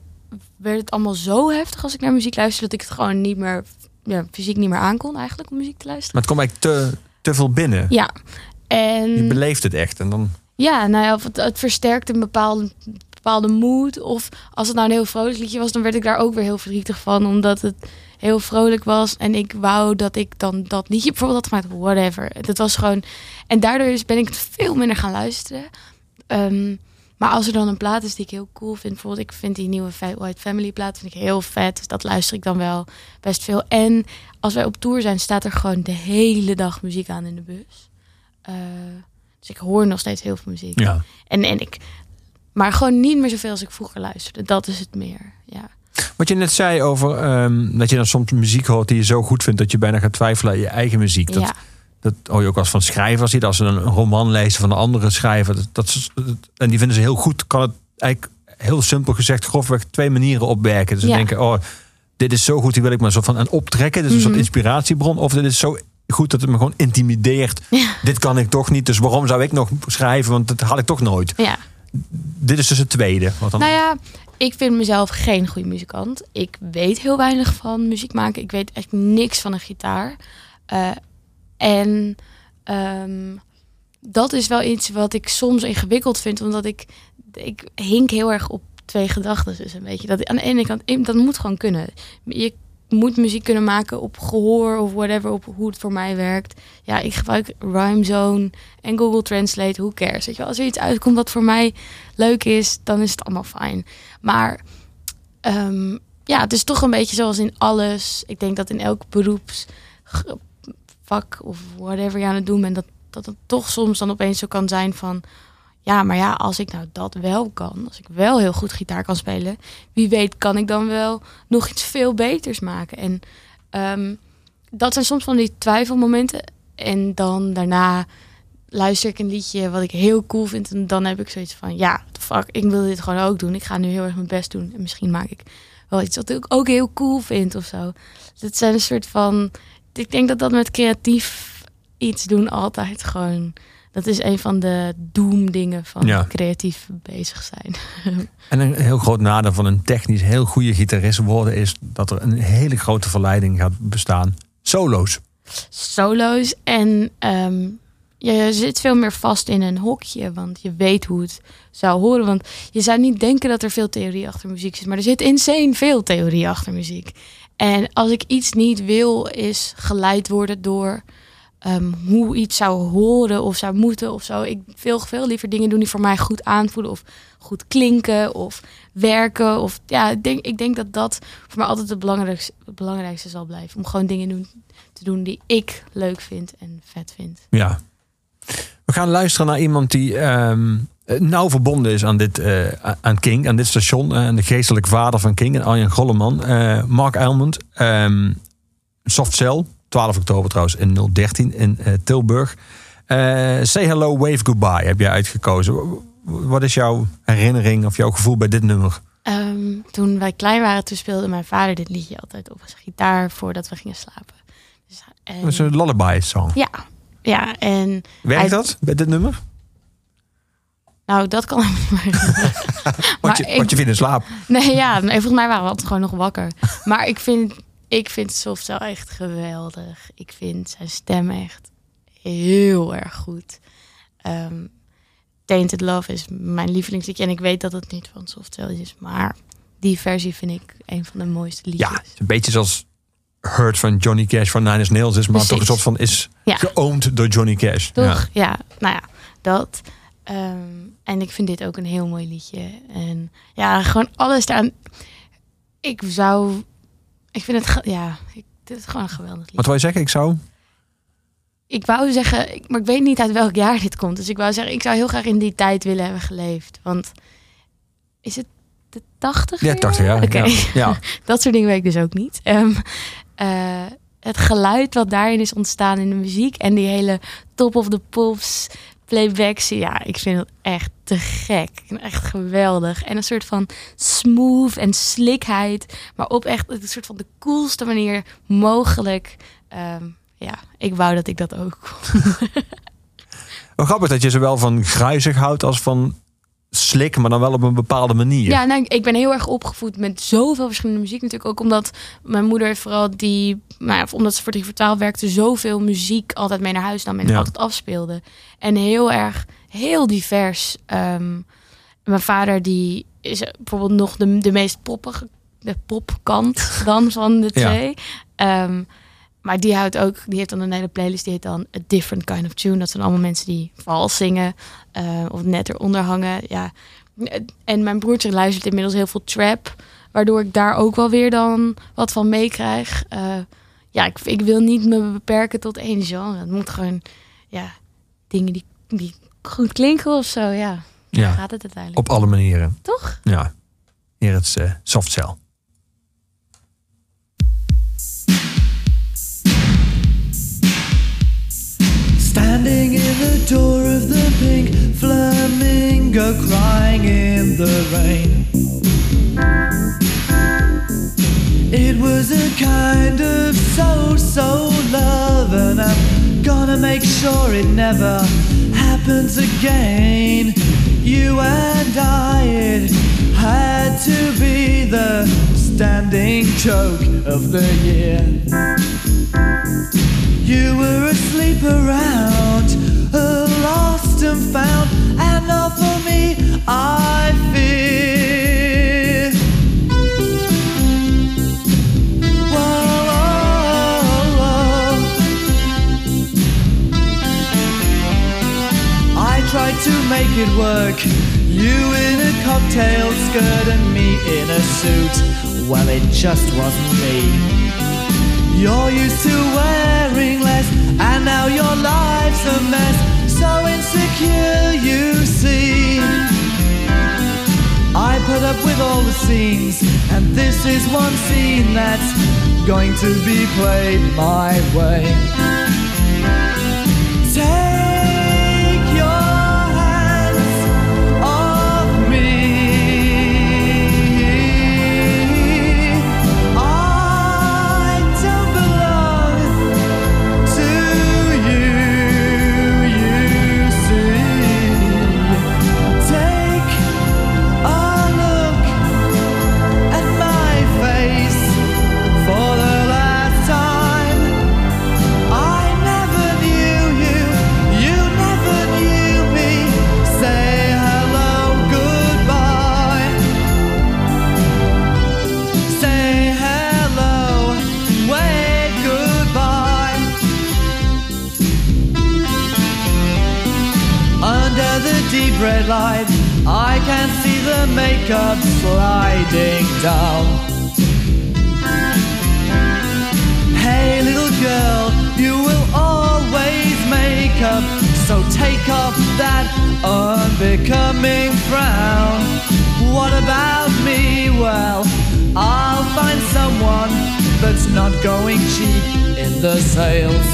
werd het allemaal zo heftig als ik naar muziek luisterde... dat ik het gewoon niet meer, ja, fysiek niet meer aankon eigenlijk om muziek te luisteren. Maar het komt eigenlijk te, te veel binnen. Ja, en... Je beleeft het echt. En dan, Ja, nou ja, of het, het versterkt een bepaalde, bepaalde mood. Of als het nou een heel vrolijk liedje was, dan werd ik daar ook weer heel verdrietig van. Omdat het heel vrolijk was. En ik wou dat ik dan dat liedje bijvoorbeeld had gemaakt. Whatever. Het was gewoon... En daardoor ben ik het veel minder gaan luisteren. Ehm, maar als er dan een plaat is die ik heel cool vind. Bijvoorbeeld, ik vind die nieuwe Fat White Family plaat vind ik heel vet. Dus dat luister ik dan wel best veel. En als wij op tour zijn, staat er gewoon de hele dag muziek aan in de bus. Eh, dus ik hoor nog steeds heel veel muziek. ja. En, en ik, maar gewoon niet meer zoveel als ik vroeger luisterde. Dat is het meer. Ja. Wat je net zei over ehm, dat je dan soms muziek hoort die je zo goed vindt dat je bijna gaat twijfelen aan je eigen muziek. Dat, ja. Dat hoor je ook eens van schrijvers. Die als ze een roman lezen van een andere schrijver. Dat, en die vinden ze heel goed. Kan het eigenlijk heel simpel gezegd grofweg twee manieren opwerken. Dus ze Ja. denken, oh, dit is zo goed, die wil ik maar zo van aan optrekken. Dit is een soort Mhm. inspiratiebron. Of dit is zo goed dat het me gewoon intimideert. Ja. Dit kan ik toch niet, dus waarom zou ik nog schrijven? Want dat had ik toch nooit. ja. Dit is dus het tweede. Wat dan, Nou ja, ik vind mezelf geen goede muzikant. Ik weet heel weinig van muziek maken. Ik weet echt niks van een gitaar. Eh, en ehm, dat is wel iets wat ik soms ingewikkeld vind. Omdat ik, ik hink heel erg op twee gedachten. Dus een beetje. Dat, aan de ene kant, dat moet gewoon kunnen. Je moet muziek kunnen maken op gehoor of whatever, op hoe het voor mij werkt. Ja, ik gebruik Rhymezone en Google Translate. Who cares? Weet je wel? Als er iets uitkomt wat voor mij leuk is, dan is het allemaal fijn. Maar ehm, ja, het is toch een beetje zoals in alles. Ik denk dat in elk beroepsvak of whatever je aan het doen bent, dat, dat het toch soms dan opeens zo kan zijn van... Ja, maar ja, als ik nou dat wel kan, als ik wel heel goed gitaar kan spelen, wie weet kan ik dan wel nog iets veel beters maken. En ehm, dat zijn soms van die twijfelmomenten. En dan daarna luister ik een liedje wat ik heel cool vind. En dan heb ik zoiets van, ja, fuck, ik wil dit gewoon ook doen. Ik ga nu heel erg mijn best doen. En misschien maak ik wel iets wat ik ook heel cool vind of zo. Het zijn een soort van, ik denk dat dat met creatief iets doen altijd gewoon... Dat is een van de doemdingen van Ja. creatief bezig zijn. En een heel groot nadeel van een technisch heel goede gitarist worden is dat er een hele grote verleiding gaat bestaan. Solo's. solo's. En ehm, je zit veel meer vast in een hokje, want je weet hoe het zou horen. Want je zou niet denken dat er veel theorie achter muziek zit, maar er zit insane veel theorie achter muziek. En als ik iets niet wil, is geleid worden door ehm, hoe iets zou horen of zou moeten of zo. Ik wil veel liever dingen doen die voor mij goed aanvoelen of goed klinken of werken. Of ja, ik denk, ik denk dat dat voor mij altijd het belangrijkste, het belangrijkste zal blijven. Om gewoon dingen doen, te doen die ik leuk vind en vet vind. Ja. We gaan luisteren naar iemand die ehm, nauw verbonden is aan, dit, eh, aan King, aan dit station. eh, en de geestelijke vader van King, en Arjen Golleman. eh, Mark Elmond. ehm Soft Cell, 12 oktober trouwens, in 013 in eh, Tilburg. Eh, Say Hello, Wave Goodbye heb jij uitgekozen. Wat is jouw herinnering of jouw gevoel bij dit nummer? Ehm, toen wij klein waren, toen speelde mijn vader dit liedje altijd op zijn gitaar voordat we gingen slapen. Dus, en, Dat is een lullaby song. ja, ja, en Werkt Hij- dat bij dit nummer? Nou, dat kan ik me niet meer. Wat je, ik- je vindt in slaap. Nee, ja, nee, volgens mij waren we altijd gewoon nog wakker. Maar ik vind, ik vind Softcell echt geweldig. Ik vind zijn stem echt heel erg goed. Ehm Tainted Love is mijn lievelingsliedje. En ik weet dat het niet van Softcell is. Maar die versie vind ik een van de mooiste liedjes. Ja, een beetje zoals Hurt van Johnny Cash van Nine Inch Nails is, maar Precies. toch een soort van is Ja. door Johnny Cash. Toch? Ja, nou ja, dat. Ehm, en ik vind dit ook een heel mooi liedje. En ja, gewoon alles daar. Ik zou. Ik vind het. Ja, ik, dit is gewoon een geweldig liedje. Wat wil je zeggen? Ik zou. Ik wou zeggen, ik- maar ik weet niet uit welk jaar dit komt. Dus ik wou zeggen, ik zou heel graag in die tijd willen hebben geleefd. Want is het de 80? Ja, 80 jaar. Oké, Ja. ja. dat soort dingen weet ik dus ook niet. Ehm, eh, het geluid wat daarin is ontstaan in de muziek en die hele top of the pops playbacks. Ja, ik vind het echt te gek. Echt geweldig. En een soort van smooth en slikheid. Maar op echt een soort van de coolste manier mogelijk. Ehm, ja, ik wou dat ik dat ook kon. Wel grappig dat je zowel van gruizig houdt als van slik, maar dan wel op een bepaalde manier. Ja, nou, ik ben heel erg opgevoed met zoveel verschillende muziek. Natuurlijk ook omdat mijn moeder vooral die... Nou, ja, omdat ze voor 3 voor 12 werkte, zoveel muziek altijd mee naar huis nam en Ja. altijd afspeelde. En heel erg, heel divers. Ehm, mijn vader die is bijvoorbeeld nog de, de meest poppige, de popkant dan van de Ja. twee. Ehm, maar die houdt ook, die heeft dan een hele playlist, die heet dan A Different Kind of Tune. Dat zijn allemaal mensen die vals zingen eh, of net eronder hangen. Ja. En mijn broertje luistert inmiddels heel veel trap, waardoor ik daar ook wel weer dan wat van meekrijg. Eh, ja, ik, ik wil niet me beperken tot één genre. Het moet gewoon, ja, dingen die, die goed klinken of zo, ja. Ja. Gaat het uiteindelijk. Op alle manieren. Toch? Ja. Hier het eh, soft cell. Standing in the door of the pink flamingo, crying in the rain. It was a kind of so so love, and I'm gonna make sure it never happens again. You and I, it had to be the standing joke of the year. You were asleep around, lost and found, and not for me, I fear. To make it work. You in a cocktail skirt and me in a suit. Well, it just wasn't me. You're used to wearing less, and now your life's a mess. So insecure, you see. I put up with all the scenes, and this is one scene that's going to be played my way. Take in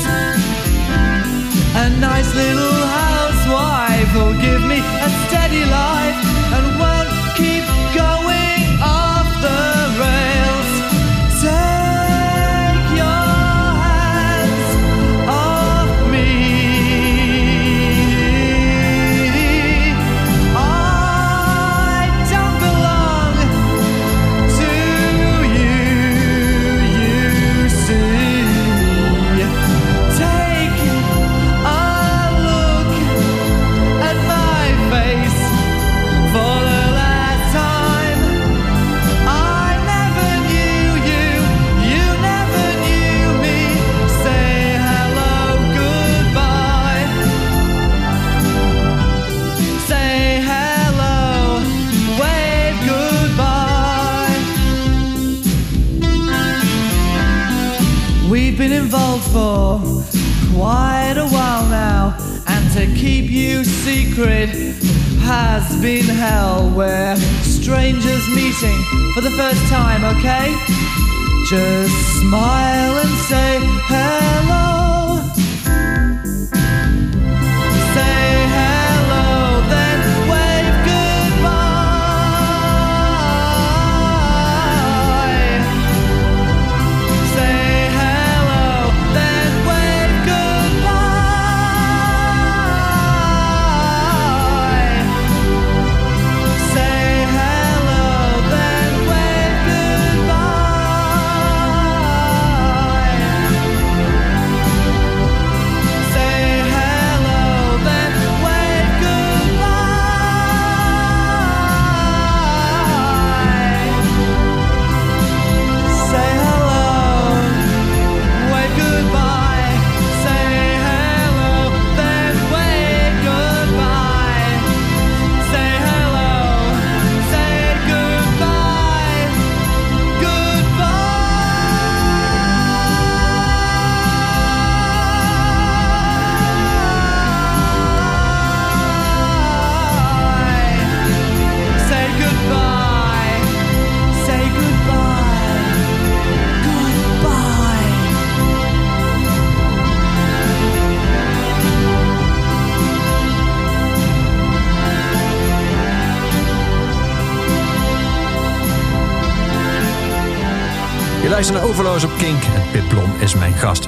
Naar Overloos op Kink en Pip Blom is mijn gast.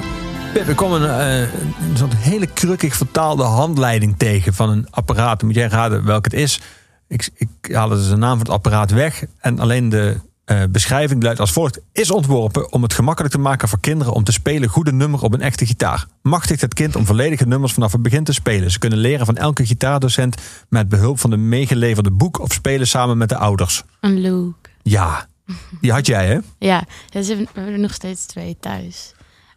Pip, ik kwam een, eh, een soort hele krukkig vertaalde handleiding tegen van een apparaat. Moet jij raden welk het is? Ik, ik haalde dus de naam van het apparaat weg en alleen de eh, beschrijving luidt als volgt. Is ontworpen om het gemakkelijk te maken voor kinderen om te spelen goede nummer op een echte gitaar. Machtigt het kind om volledige nummers vanaf het begin te spelen. Ze kunnen leren van elke gitaardocent met behulp van de meegeleverde boek of spelen samen met de ouders. Een Luke. Ja, die had jij hè? Ja, we hebben er nog steeds twee thuis.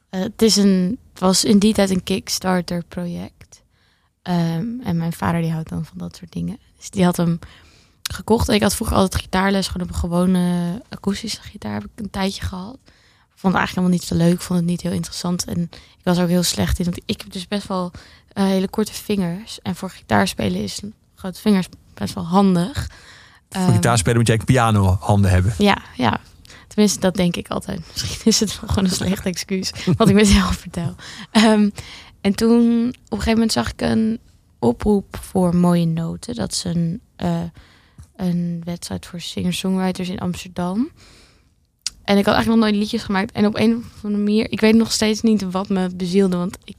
Eh, het, is een, was in die tijd een Kickstarter project. Ehm, en mijn vader die houdt dan van dat soort dingen. Dus die had hem gekocht. Ik had vroeger altijd gitaarles, gewoon op een gewone akoestische gitaar heb ik een tijdje gehad. Vond het eigenlijk helemaal niet zo leuk, vond het niet heel interessant. En ik was ook heel slecht in, want ik heb dus best wel eh, hele korte vingers. En voor gitaarspelen is grote vingers best wel handig. Voor Ehm, gitaarspelen moet je eigenlijk pianohanden hebben. ja, ja. Tenminste, dat denk ik altijd. Misschien is het wel gewoon een slecht excuus wat ik mezelf vertel. Ehm, en toen op een gegeven moment zag ik een oproep voor mooie noten. Dat is een, eh, een wedstrijd voor singer-songwriters in Amsterdam. En ik had eigenlijk nog nooit liedjes gemaakt. En op een of andere manier, ik weet nog steeds niet wat me bezielde. Want ik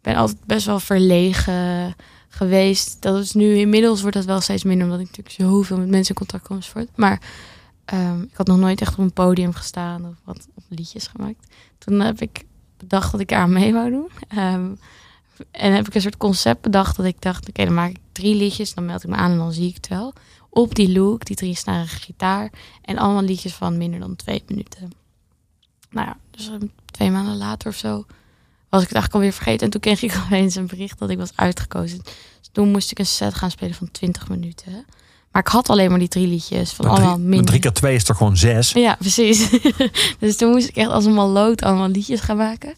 ben altijd best wel verlegen geweest. Dat is nu inmiddels wordt dat wel steeds minder, omdat ik natuurlijk zoveel met mensen in contact kom enzovoort. Maar ehm, ik had nog nooit echt op een podium gestaan of wat liedjes gemaakt. Toen heb ik bedacht dat ik aan mee wou doen. Ehm, en heb ik een soort concept bedacht dat ik dacht, oké, dan maak ik drie liedjes, dan meld ik me aan en dan zie ik het wel. Op die look, die drie snarige gitaar en allemaal liedjes van minder dan twee minuten. Nou ja, dus ehm, twee maanden later of zo was ik het eigenlijk alweer vergeten. En toen kreeg ik opeens een bericht dat ik was uitgekozen. Dus toen moest ik een set gaan spelen van 20 minuten. Maar ik had alleen maar die drie liedjes van Maar allemaal drie, minder. drie keer twee is toch gewoon zes? Ja, precies. dus toen moest ik echt als een maloot allemaal liedjes gaan maken.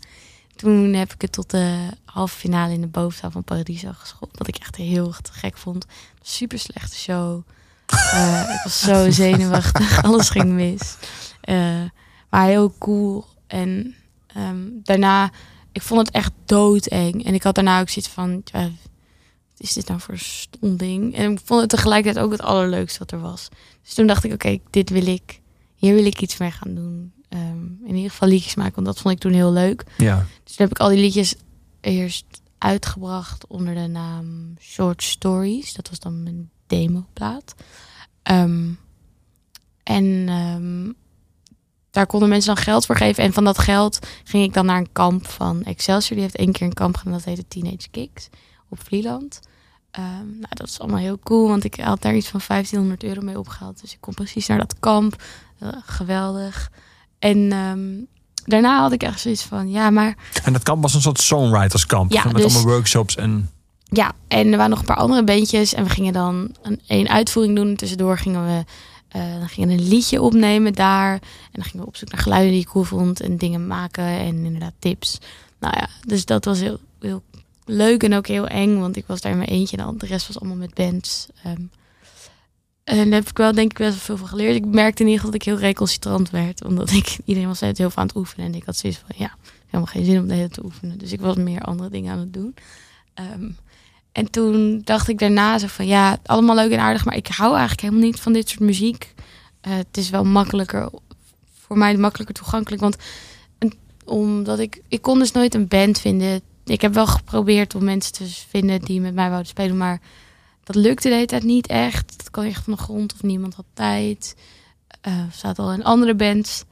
Toen heb ik het tot de halve finale in de bovenzaal van Paradiso geschopt. Wat ik echt heel te gek vond. Super slechte show. Eh, ik was zo zenuwachtig. Alles ging mis. Eh, maar heel cool. En ehm, daarna, ik vond het echt doodeng. En ik had daarna ook zoiets van, ja, wat is dit nou voor stom ding? En ik vond het tegelijkertijd ook het allerleukste wat er was. Dus toen dacht ik, oké, dit wil ik, hier wil ik iets mee gaan doen. Ehm, in ieder geval liedjes maken, want dat vond ik toen heel leuk. Ja. Dus toen heb ik al die liedjes eerst uitgebracht onder de naam Short Stories. Dat was dan mijn demoplaat. Ehm en ehm, daar konden mensen dan geld voor geven. En van dat geld ging ik dan naar een kamp van Excelsior. Die heeft één keer een kamp gedaan, dat heette Teenage Kicks op Vlieland. Ehm, nou, dat is allemaal heel cool, want ik had daar iets van 1500 euro mee opgehaald. Dus ik kon precies naar dat kamp. Eh, geweldig. En ehm, daarna had ik echt zoiets van, ja, maar En dat kamp was een soort songwriterskamp. Ja, met dus- allemaal workshops en... Ja, en er waren nog een paar andere bandjes. En we gingen dan een, een uitvoering doen. Tussendoor gingen we eh, dan gingen we een liedje opnemen daar. En dan gingen we op zoek naar geluiden die ik cool vond. En dingen maken en inderdaad tips. Nou ja, dus dat was heel, heel leuk en ook heel eng, want ik was daar in mijn eentje en de rest was allemaal met bands. Ehm, en daar heb ik wel denk ik best wel veel van geleerd. Ik merkte in ieder geval dat ik heel recalcitrant werd, omdat ik iedereen was heel veel aan het oefenen en ik had zoiets van ja, helemaal geen zin om de te oefenen. Dus ik was meer andere dingen aan het doen. Ehm, en toen dacht ik daarna zo van ja, allemaal leuk en aardig, maar ik hou eigenlijk helemaal niet van dit soort muziek. Eh, het is wel makkelijker, voor mij makkelijker toegankelijk, want omdat ik, ik kon dus nooit een band vinden. Ik heb wel geprobeerd om mensen te vinden die met mij wouden spelen, maar dat lukte de hele tijd niet echt. Dat kwam echt van de grond of niemand had tijd. Eh zat al in andere bands.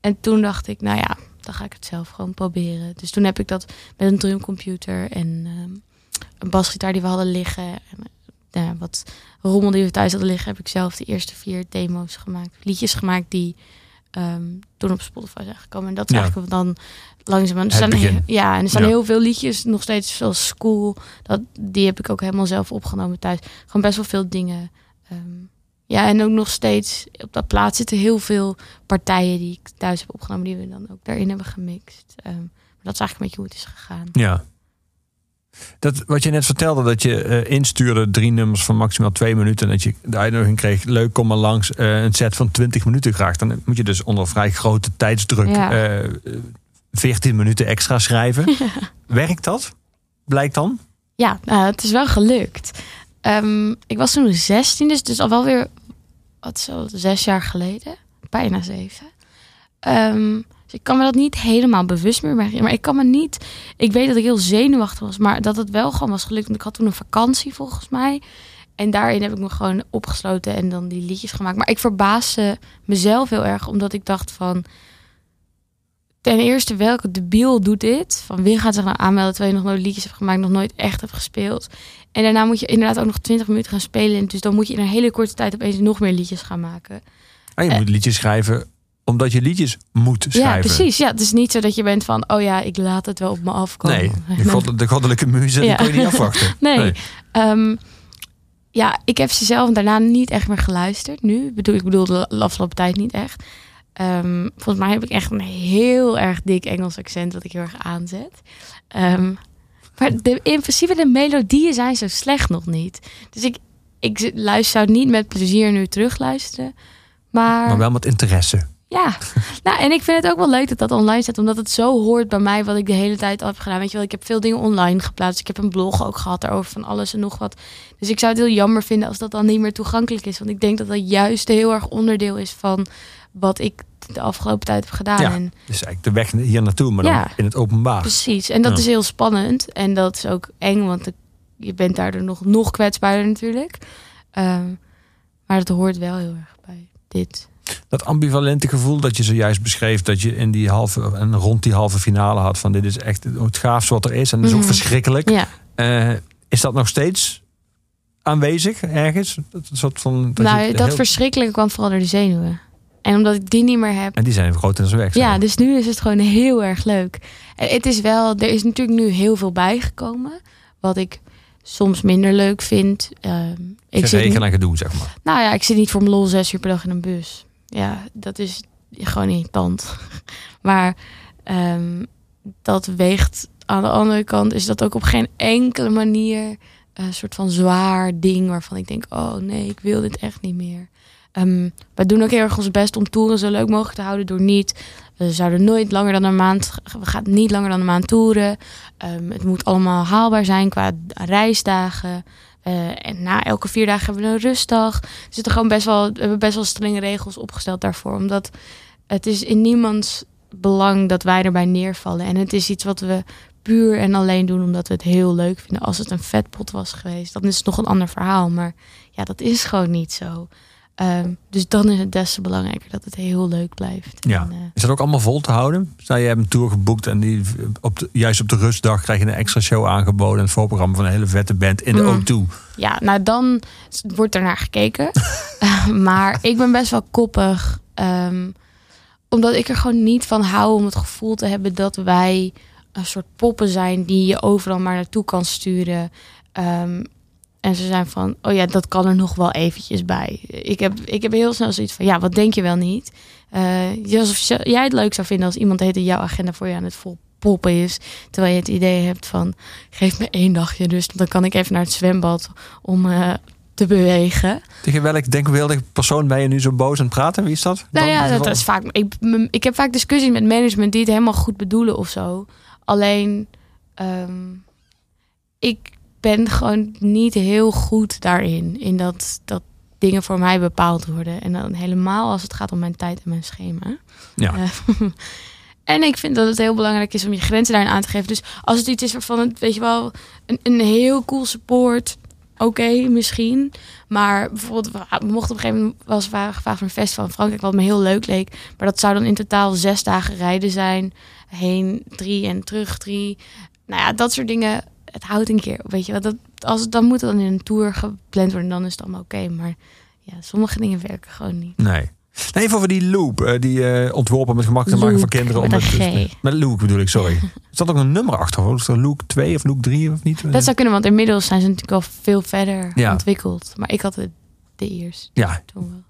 En toen dacht ik, nou ja, dan ga ik het zelf gewoon proberen. Dus toen heb ik dat met een drumcomputer en ehm, een basgitaar die we hadden liggen. En, eh, ja, wat rommel die we thuis hadden liggen, heb ik zelf de eerste vier demo's gemaakt. Liedjes gemaakt die ehm, toen op Spotify zijn gekomen. En dat is Ja. eigenlijk dan langzaam. Er staan heel- ja, en er staan Ja. heel veel liedjes nog steeds zoals School. Dat, die heb ik ook helemaal zelf opgenomen thuis. Gewoon best wel veel dingen. Ehm, ja, en ook nog steeds op dat plaats zitten heel veel partijen die ik thuis heb opgenomen, die we dan ook daarin hebben gemixt. Ehm, maar dat is eigenlijk een beetje hoe het is gegaan. Ja. Dat, wat je net vertelde, dat je eh, instuurde drie nummers van maximaal twee minuten. En dat je de uitnodiging kreeg, leuk, kom maar langs. eh, een set van 20 minuten graag. Dan moet je dus onder vrij grote tijdsdruk Ja. eh, eh, 14 minuten extra schrijven. Werkt dat? Blijkt dan? Ja, nou, het is wel gelukt. Ehm, ik was toen 16, dus, dus al wel weer wat zo, zes jaar geleden. Bijna zeven. Ehm, dus ik kan me dat niet helemaal bewust meer herinneren. Maar ik kan me niet... Ik weet dat ik heel zenuwachtig was, maar dat het wel gewoon was gelukt. Want ik had toen een vakantie volgens mij. En daarin heb ik me gewoon opgesloten en dan die liedjes gemaakt. Maar ik verbaasde mezelf heel erg, omdat ik dacht van... Ten eerste, welke debiel doet dit? Van wie gaat zich nou aanmelden terwijl je nog nooit liedjes hebt gemaakt, nog nooit echt hebt gespeeld? En daarna moet je inderdaad ook nog 20 minuten gaan spelen. Dus dan moet je in een hele korte tijd opeens nog meer liedjes gaan maken. Ah, je Eh. moet liedjes schrijven omdat je liedjes moet schrijven. Ja, precies. Ja, het is niet zo dat je bent van, oh ja, ik laat het wel op me afkomen. Nee, de, god, de goddelijke muze, Ja. kon je niet afwachten. Nee. Ehm, ja, ik heb ze zelf daarna niet echt meer geluisterd. Nu, ik bedoel, ik bedoel de afgelopen tijd niet echt. Ehm, volgens mij heb ik echt een heel erg dik Engels accent dat ik heel erg aanzet. Ehm, maar de, in principe de melodieën zijn zo slecht nog niet. Dus ik, ik luister zou niet met plezier nu terugluisteren. Maar, Maar wel met interesse. Ja, nou, en ik vind het ook wel leuk dat dat online staat, omdat het zo hoort bij mij wat ik de hele tijd al heb gedaan. Weet je wel, ik heb veel dingen online geplaatst. Ik heb een blog ook gehad daarover van alles en nog wat. Dus ik zou het heel jammer vinden als dat dan niet meer toegankelijk is. Want ik denk dat dat juist heel erg onderdeel is van wat ik de afgelopen tijd heb gedaan. Ja. En Dus eigenlijk de weg hier naartoe, maar dan in het openbaar. precies. En dat Ja. is heel spannend. En dat is ook eng, want je bent daardoor nog, nog kwetsbaarder natuurlijk. Ehm, maar het hoort wel heel erg bij dit. Dat ambivalente gevoel dat je zojuist beschreef, dat je in die halve en rond die halve finale had van dit is echt het gaafste wat er is en dat is ook Mhm. verschrikkelijk. Ja. Eh, is dat nog steeds aanwezig ergens? Dat soort van. Dat nou, dat heel- kwam vooral door de zenuwen. En omdat ik die niet meer heb. En die zijn grotendeels weg. Ja, dus nu is het gewoon heel erg leuk. En het is wel, er is natuurlijk nu heel veel bijgekomen. Wat ik soms minder leuk vind. Ehm, ik zit, Geregeld en gedoe, zeg maar. nou ja, ik zit niet voor mijn lol zes uur per dag in een bus. Ja, dat is gewoon irritant. Maar ehm, dat weegt aan de andere kant is dat ook op geen enkele manier een soort van zwaar ding waarvan ik denk, oh nee, ik wil dit echt niet meer. Ehm wij doen ook heel erg ons best om toeren zo leuk mogelijk te houden door niet. We zouden nooit langer dan een maand. We gaan niet langer dan een maand toeren. Ehm, het moet allemaal haalbaar zijn qua reisdagen. Eh, en na elke vier dagen hebben we een rustdag. Er zitten gewoon best wel, we hebben best wel strenge regels opgesteld daarvoor. Omdat het is in niemands belang dat wij erbij neervallen. En het is iets wat we puur en alleen doen omdat we het heel leuk vinden. Als het een vetpot was geweest, dan is het nog een ander verhaal. Maar ja, dat is gewoon niet zo. Ehm, dus dan is het des te belangrijker dat het heel leuk blijft. Ja. En, eh, Is dat ook allemaal vol te houden? Stel, je hebt een tour geboekt en die, op de, juist op de rustdag krijg je een extra show aangeboden. Een voorprogramma van een hele vette band in de Mm. O2. Ja, nou dan wordt er naar gekeken. Eh, maar ik ben best wel koppig. ehm, omdat ik er gewoon niet van hou om het gevoel te hebben dat wij een soort poppen zijn die je overal maar naartoe kan sturen. Ehm, en ze zijn van, oh ja, dat kan er nog wel eventjes bij. Ik heb, ik heb heel snel zoiets van, ja, wat denk je wel niet? Eh, alsof je- jij het leuk zou vinden als iemand heet jouw agenda voor je aan het vol poppen is. Terwijl je het idee hebt van, geef me één dagje dus dan kan ik even naar het zwembad om eh, te bewegen. Tegen welk denkbeeldig persoon ben je nu zo boos aan het praten? Wie is dat? Nou ja, dat is vaak. Ik, ik heb vaak discussies met management die het helemaal goed bedoelen of zo. Alleen, ehm, ik ben gewoon niet heel goed daarin. In dat, dat dingen voor mij bepaald worden. En dan helemaal als het gaat om mijn tijd en mijn schema. Ja. Eh, en ik vind dat het heel belangrijk is om je grenzen daarin aan te geven. Dus als het iets is waarvan het, weet je wel, een, een heel cool support. Oké, misschien. Maar bijvoorbeeld, we mochten op een gegeven moment was we gevraagd voor een festival in Frankrijk, wat me heel leuk leek. Maar dat zou dan in totaal zes dagen rijden zijn. Heen drie en terug drie. Nou ja, dat soort dingen. Het houdt een keer, weet je. Dat, als het dan moet het dan in een tour gepland worden, dan is het allemaal oké. Maar ja, sommige dingen werken gewoon niet. Nee. Nee, even over die loop. eh, die eh, ontworpen met gemak te maken voor kinderen. met het- een G. Met Loop bedoel ik, sorry. Er zat ook een nummer achter. Is er Loop 2 of Loop 3 of niet? Dat zou kunnen, want inmiddels zijn ze natuurlijk al veel verder Ja. ontwikkeld. Maar ik had het de eerst Ja,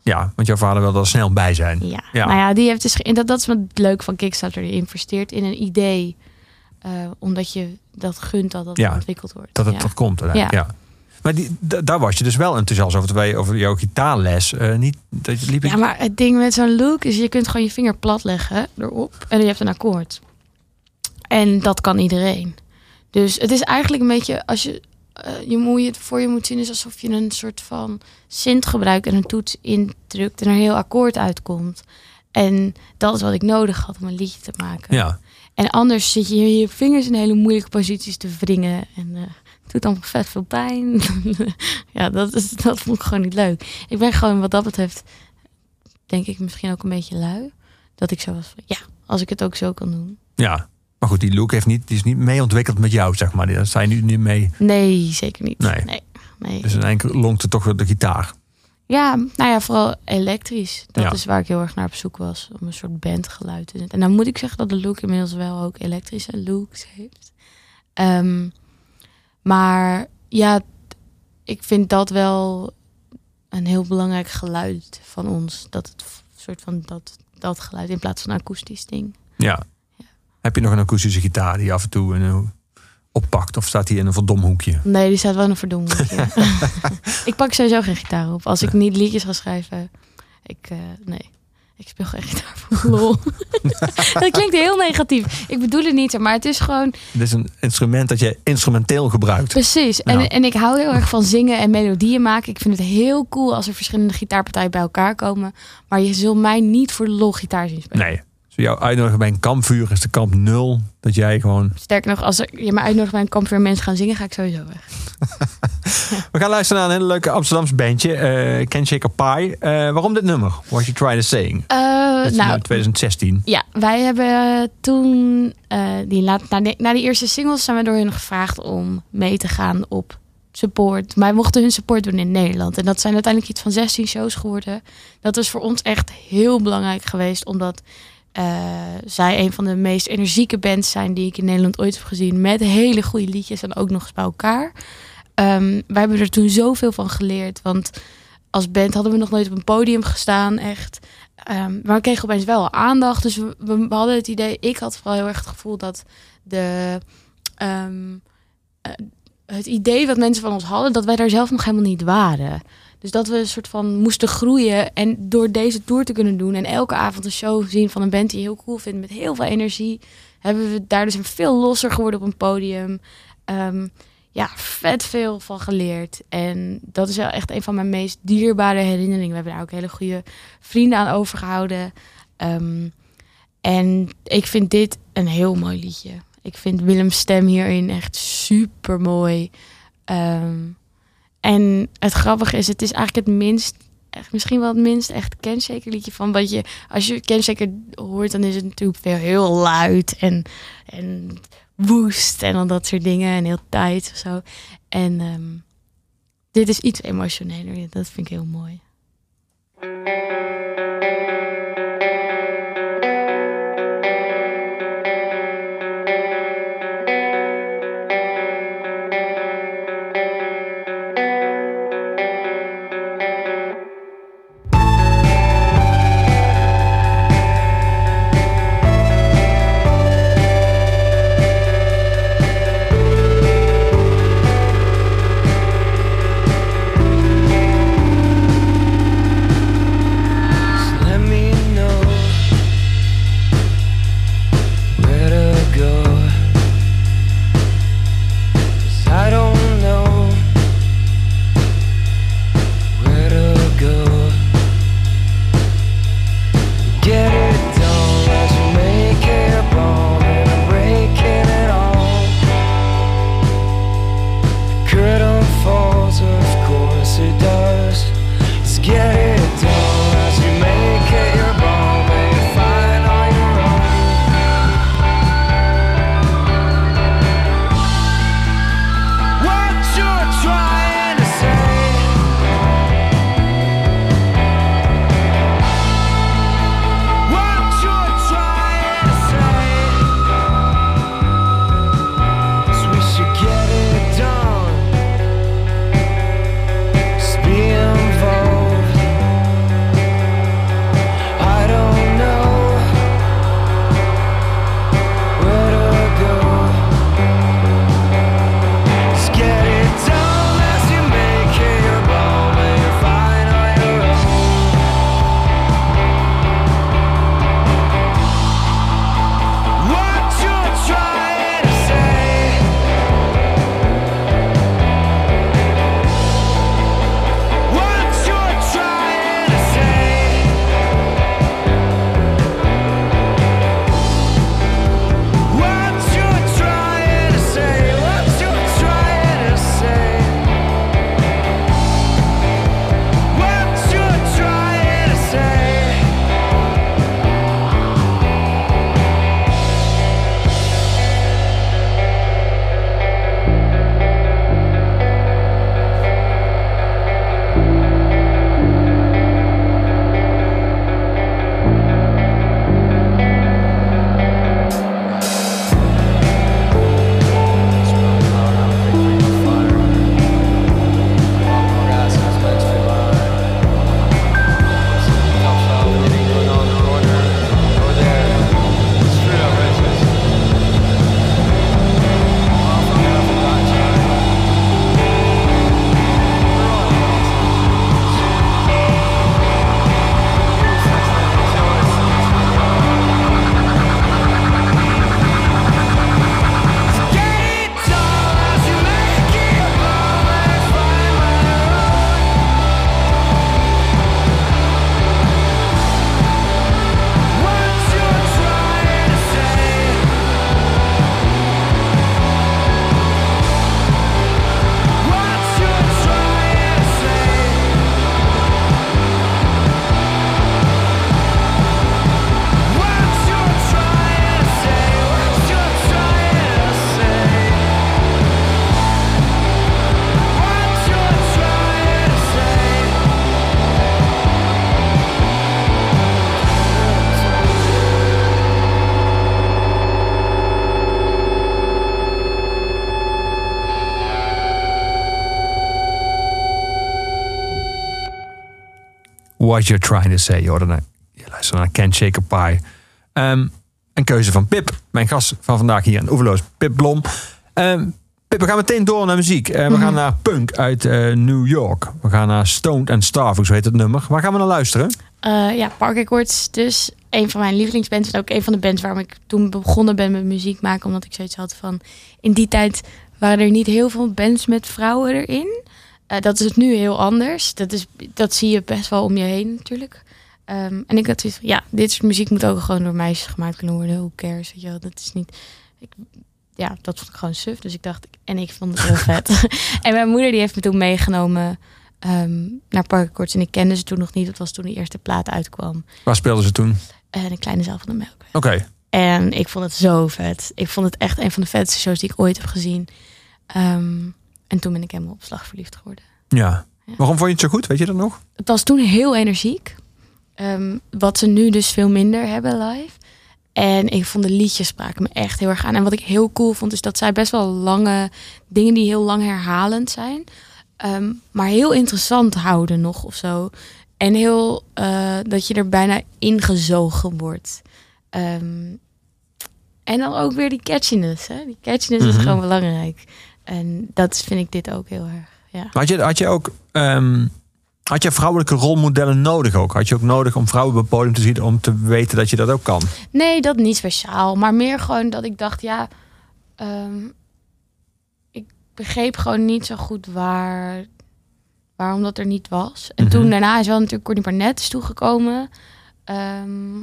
ja, want jouw vader wilde er snel bij zijn. Ja. Ja. nou ja, die heeft dus. En dat, dat is wat leuk van Kickstarter. Die investeert in een idee. Eh, omdat je dat gunt dat dat Ja, ontwikkeld wordt. Dat het ja. komt. uiteindelijk, Ja. Maar die, daar was je dus wel enthousiast over, terwijl je over jouw gitaarles eh, niet. Dat je liep ja, maar het ding met zo'n look is je kunt gewoon je vinger plat leggen erop en je hebt een akkoord. En dat kan iedereen. Dus het is eigenlijk een beetje als je eh, je moet je voor je moet zien is alsof je een soort van sint gebruikt en een toets indrukt en er een heel akkoord uitkomt. En dat is wat ik nodig had om een liedje te maken. Ja. En anders zit je je vingers in hele moeilijke posities te wringen. En eh, het doet dan vet veel pijn. ja, dat, is, dat vond ik gewoon niet leuk. Ik ben gewoon wat dat betreft, denk ik misschien ook een beetje lui. Dat ik zo was van, ja, als ik het ook zo kan doen. ja. Maar goed, die look heeft niet, die is niet mee ontwikkeld met jou, zeg maar. Daar je nu niet mee. Nee, zeker niet. Nee. nee. nee. Dus uiteindelijk longt het toch de gitaar. Ja, nou ja, vooral elektrisch. Dat Ja. is waar ik heel erg naar op zoek was. Om een soort bandgeluid te zetten. En dan moet ik zeggen dat de look inmiddels wel ook elektrische looks heeft. Ehm, maar ja, ik vind dat wel een heel belangrijk geluid van ons. Dat het soort van dat, dat geluid in plaats van een akoestisch ding. Ja. Heb je nog een akoestische gitaar die af en toe een, oppakt? Of staat die in een verdom hoekje? Nee, die staat wel in een verdomhoekje. ik pak sowieso geen gitaar op. Als ik niet liedjes ga schrijven. Ik, eh, nee. Ik speel geen gitaar voor lol. dat klinkt heel negatief. Ik bedoel het niet, maar het is gewoon... Dit is een instrument dat je instrumenteel gebruikt. Precies. En, Ja. en ik hou heel erg van zingen en melodieën maken. Ik vind het heel cool als er verschillende gitaarpartijen bij elkaar komen. Maar je zult mij niet voor lol gitaar zien spelen. Nee. Jou uitnodigen bij een kampvuur, is de kamp nul. Dat jij gewoon... Sterker nog, als je me uitnodigt bij een kampvuur en mensen gaan zingen, ga ik sowieso weg. We gaan luisteren naar een hele leuke Amsterdamse bandje. eh Ken Shaker Pie. Eh, waarom dit nummer? What You Try to Saying. Eh, nou, uit 2016. Ja, wij hebben toen, eh, die na, die, na die eerste singles zijn we door hun gevraagd om mee te gaan op support. Wij mochten hun support doen in Nederland. En dat zijn uiteindelijk iets van 16 shows geworden. Dat is voor ons echt heel belangrijk geweest, omdat zij een van de meest energieke bands zijn die ik in Nederland ooit heb gezien. Met hele goede liedjes en ook nog eens bij elkaar. Ehm, wij hebben er toen zoveel van geleerd, want als band hadden we nog nooit op een podium gestaan, echt. Ehm, maar we kregen opeens wel aandacht. Dus we, we hadden het idee, ik had vooral heel erg het gevoel dat de, ehm, eh, het idee wat mensen van ons hadden, dat wij daar zelf nog helemaal niet waren. Dus dat we een soort van moesten groeien en door deze tour te kunnen doen en elke avond een show zien van een band die je heel cool vindt met heel veel energie, hebben we daar dus een veel losser geworden op een podium. Ehm, ja, vet veel van geleerd. En dat is wel echt een van mijn meest dierbare herinneringen. We hebben daar ook hele goede vrienden aan overgehouden. Ehm, en ik vind dit een heel mooi liedje. Ik vind Willems stem hierin echt super mooi. En het grappige is, het is eigenlijk het minst, echt misschien wel het minst echt Kenshaker liedje van wat je, als je Kenshaker hoort, dan is het natuurlijk veel heel luid en, en woest en al dat soort dingen en heel tight of zo. En ehm, dit is iets emotioneler. Dat vind ik heel mooi. What you're trying to say. Je, naar, je luistert naar Can't Shake a Pie. Ehm, een keuze van Pip, mijn gast van vandaag hier in Oeverloos, Pip Blom. Ehm, Pip, we gaan meteen door naar muziek. Eh, we gaan naar punk uit eh, New York. We gaan naar Stoned and Starving, zo heet het nummer. Waar gaan we naar luisteren? Eh, ja, Park Records dus een van mijn lievelingsbands. En ook een van de bands waarom ik toen begonnen ben met muziek maken. Omdat ik zoiets had van... In die tijd waren er niet heel veel bands met vrouwen erin. Eh, dat is het nu heel anders. Dat, is, dat zie je best wel om je heen natuurlijk. Ehm, en ik had zoiets van, ja, dit soort muziek moet ook gewoon door meisjes gemaakt kunnen worden. Who cares, weet je wel. Dat is niet... Ik, ja, dat vond ik gewoon suf. Dus ik dacht, en ik vond het heel vet. en mijn moeder die heeft me toen meegenomen ehm, naar Park Records. En ik kende ze toen nog niet. Dat was toen de eerste plaat uitkwam. Waar speelden ze toen? En de kleine zaal van de melk. Oké. En ik vond het zo vet. Ik vond het echt een van de vetste shows die ik ooit heb gezien. Ehm, en toen ben ik helemaal op slag verliefd geworden. Ja. Waarom vond je het zo goed? Weet je dat nog? Het was toen heel energiek. Ehm, wat ze nu dus veel minder hebben live. En ik vond de liedjes spraken me echt heel erg aan. En wat ik heel cool vond, is dat zij best wel lange dingen die heel lang herhalend zijn. ehm, maar heel interessant houden nog of zo. En heel eh, dat je er bijna ingezogen wordt. Ehm, en dan ook weer die catchiness. Hè? Die catchiness Mhm. is gewoon belangrijk. En dat vind ik dit ook heel erg. Ja. Had je, had je ook ehm, had je vrouwelijke rolmodellen nodig ook? Had je ook nodig om vrouwen op het podium te zien om te weten dat je dat ook kan? Nee, dat niet speciaal. Maar meer gewoon dat ik dacht, ja, ehm, ik begreep gewoon niet zo goed waar, waarom dat er niet was. En Mhm. toen daarna is wel natuurlijk Courtney Barnett is toegekomen. Ehm,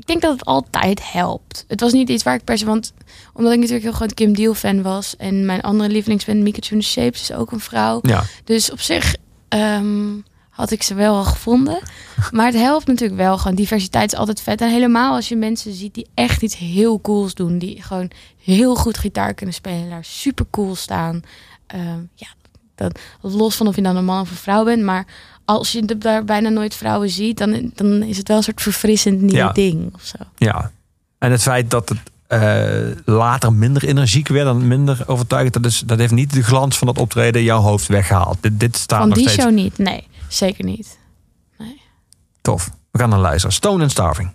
ik denk dat het altijd helpt. Het was niet iets waar ik per se, want omdat ik natuurlijk heel groot Kim Deal fan was en mijn andere lievelingsband Mika Tune Shapes is ook een vrouw. Ja. Dus op zich ehm, had ik ze wel al gevonden. Maar het helpt natuurlijk wel. Gewoon diversiteit is altijd vet. En helemaal als je mensen ziet die echt iets heel cools doen. Die gewoon heel goed gitaar kunnen spelen. Daar super cool staan. Ehm, ja, dat, los van of je dan een man of een vrouw bent. Maar als je daar bijna nooit vrouwen ziet. Dan, dan is het wel een soort verfrissend nieuw Ja. ding. Of zo. Ja. En het feit dat het eh, later minder energiek werd en minder overtuigend, dat, is, dat heeft niet de glans van dat optreden jouw hoofd weggehaald. Dit, dit staat Van nog die steeds show niet. Nee, zeker niet. tof. We gaan naar luisteren. Stone and Starving.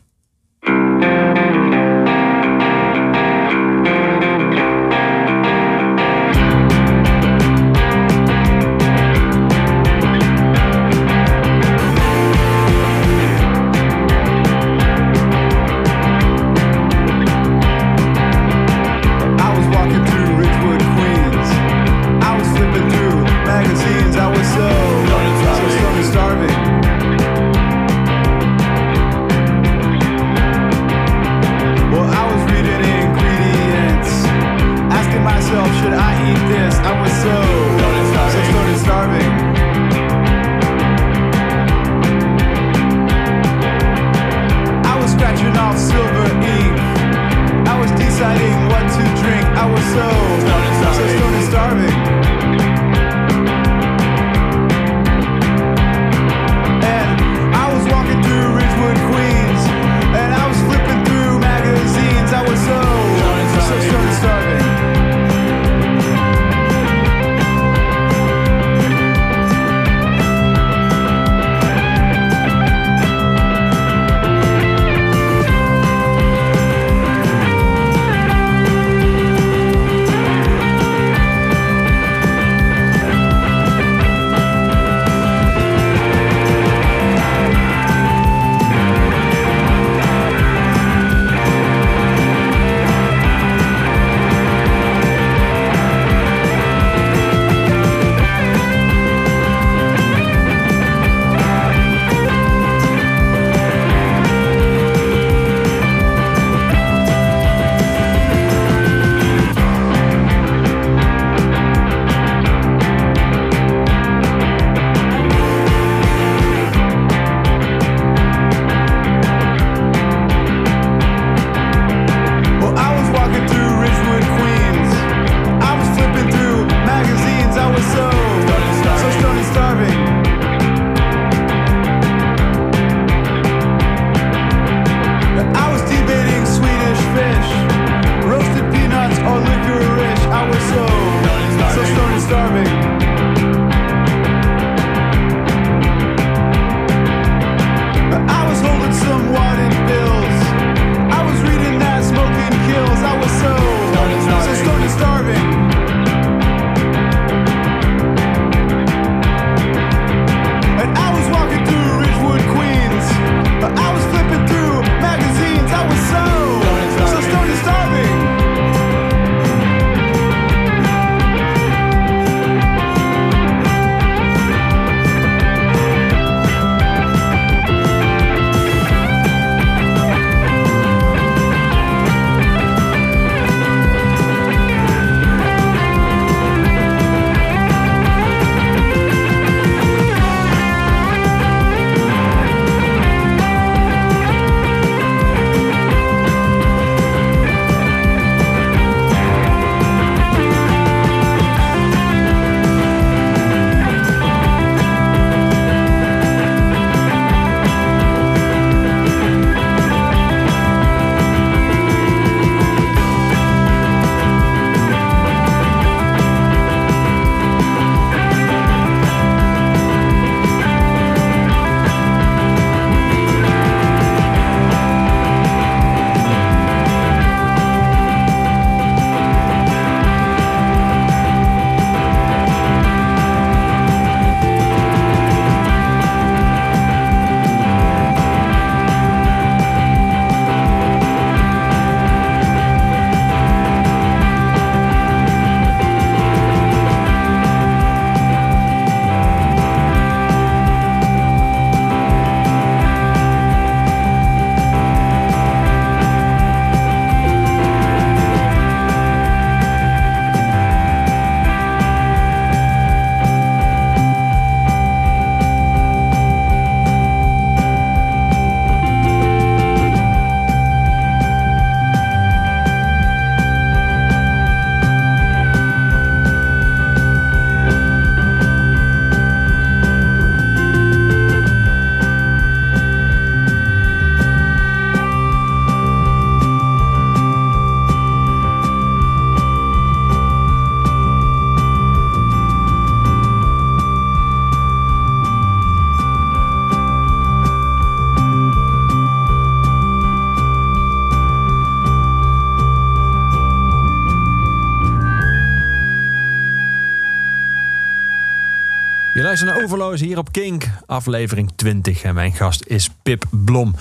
Je luistert naar Overloos hier op Kink, aflevering 20. En mijn gast is Pip Blom.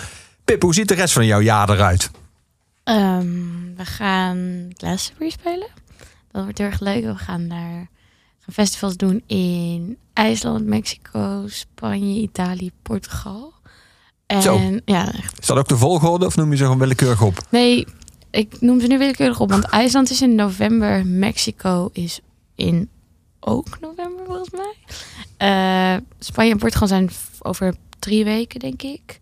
Pip, hoe ziet de rest van jouw jaar eruit? Ehm, we gaan Glastonbury spelen. Dat wordt heel erg leuk. We gaan daar gaan festivals doen in IJsland, Mexico, Spanje, Italië, Portugal. En Zo. ja, echt. Is dat ook de volgorde of noem je ze gewoon willekeurig op? Nee, ik noem ze nu willekeurig op. Want IJsland is in november. Mexico is in ook november volgens mij. Eh, Spanje en Portugal zijn over drie weken, denk ik.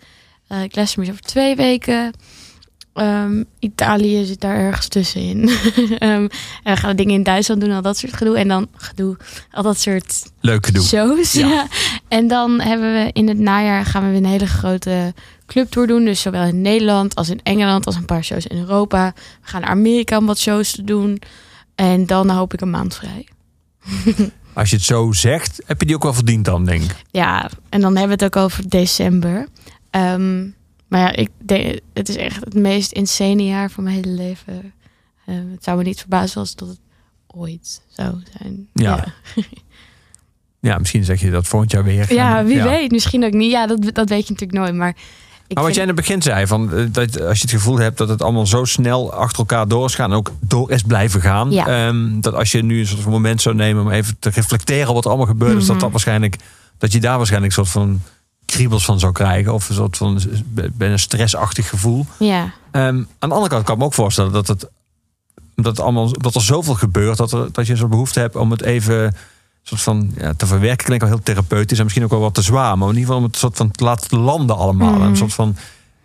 Eh Glastonbury is over twee weken. Ehm, Italië zit daar ergens tussenin. Ehm, en we gaan dingen in Duitsland doen, al dat soort gedoe. En dan gedoe, al dat soort Leuk gedoe. shows. Ja. Ja. En dan hebben we in het najaar gaan we een hele grote clubtour doen. Dus zowel in Nederland als in Engeland als een paar shows in Europa. We gaan naar Amerika om wat shows te doen. En dan hoop ik een maand vrij. Als je het zo zegt, heb je die ook wel verdiend dan, denk ik. Ja, en dan hebben we het ook over december. Ehm, maar ja, ik denk, het is echt het meest insane jaar van mijn hele leven. Ehm, het zou me niet verbazen als dat het ooit zou zijn. Ja. ja. Ja, misschien zeg je dat volgend jaar weer. Ja, wie ja. weet. Misschien ook niet. Ja, dat, dat weet je natuurlijk nooit. Maar, Maar wat jij in het begin zei, van, eh, dat als je het gevoel hebt dat het allemaal zo snel achter elkaar door is gaan en ook door is blijven gaan. Ja. ehm, dat als je nu een soort van moment zou nemen om even te reflecteren op wat er allemaal gebeurd is, dat Mhm. dat waarschijnlijk, dat je daar waarschijnlijk een soort van kriebels van zou krijgen. Of een soort van bijna stressachtig gevoel. Ja, Ehm, aan de andere kant kan ik me ook voorstellen dat het dat, het allemaal, dat er zoveel gebeurt dat, er, dat je zo'n behoefte hebt om het even soort van ja, te verwerken. Klinkt wel heel therapeutisch en misschien ook wel wat te zwaar, maar in ieder geval om het soort van te laten landen allemaal. Mhm. Een soort van,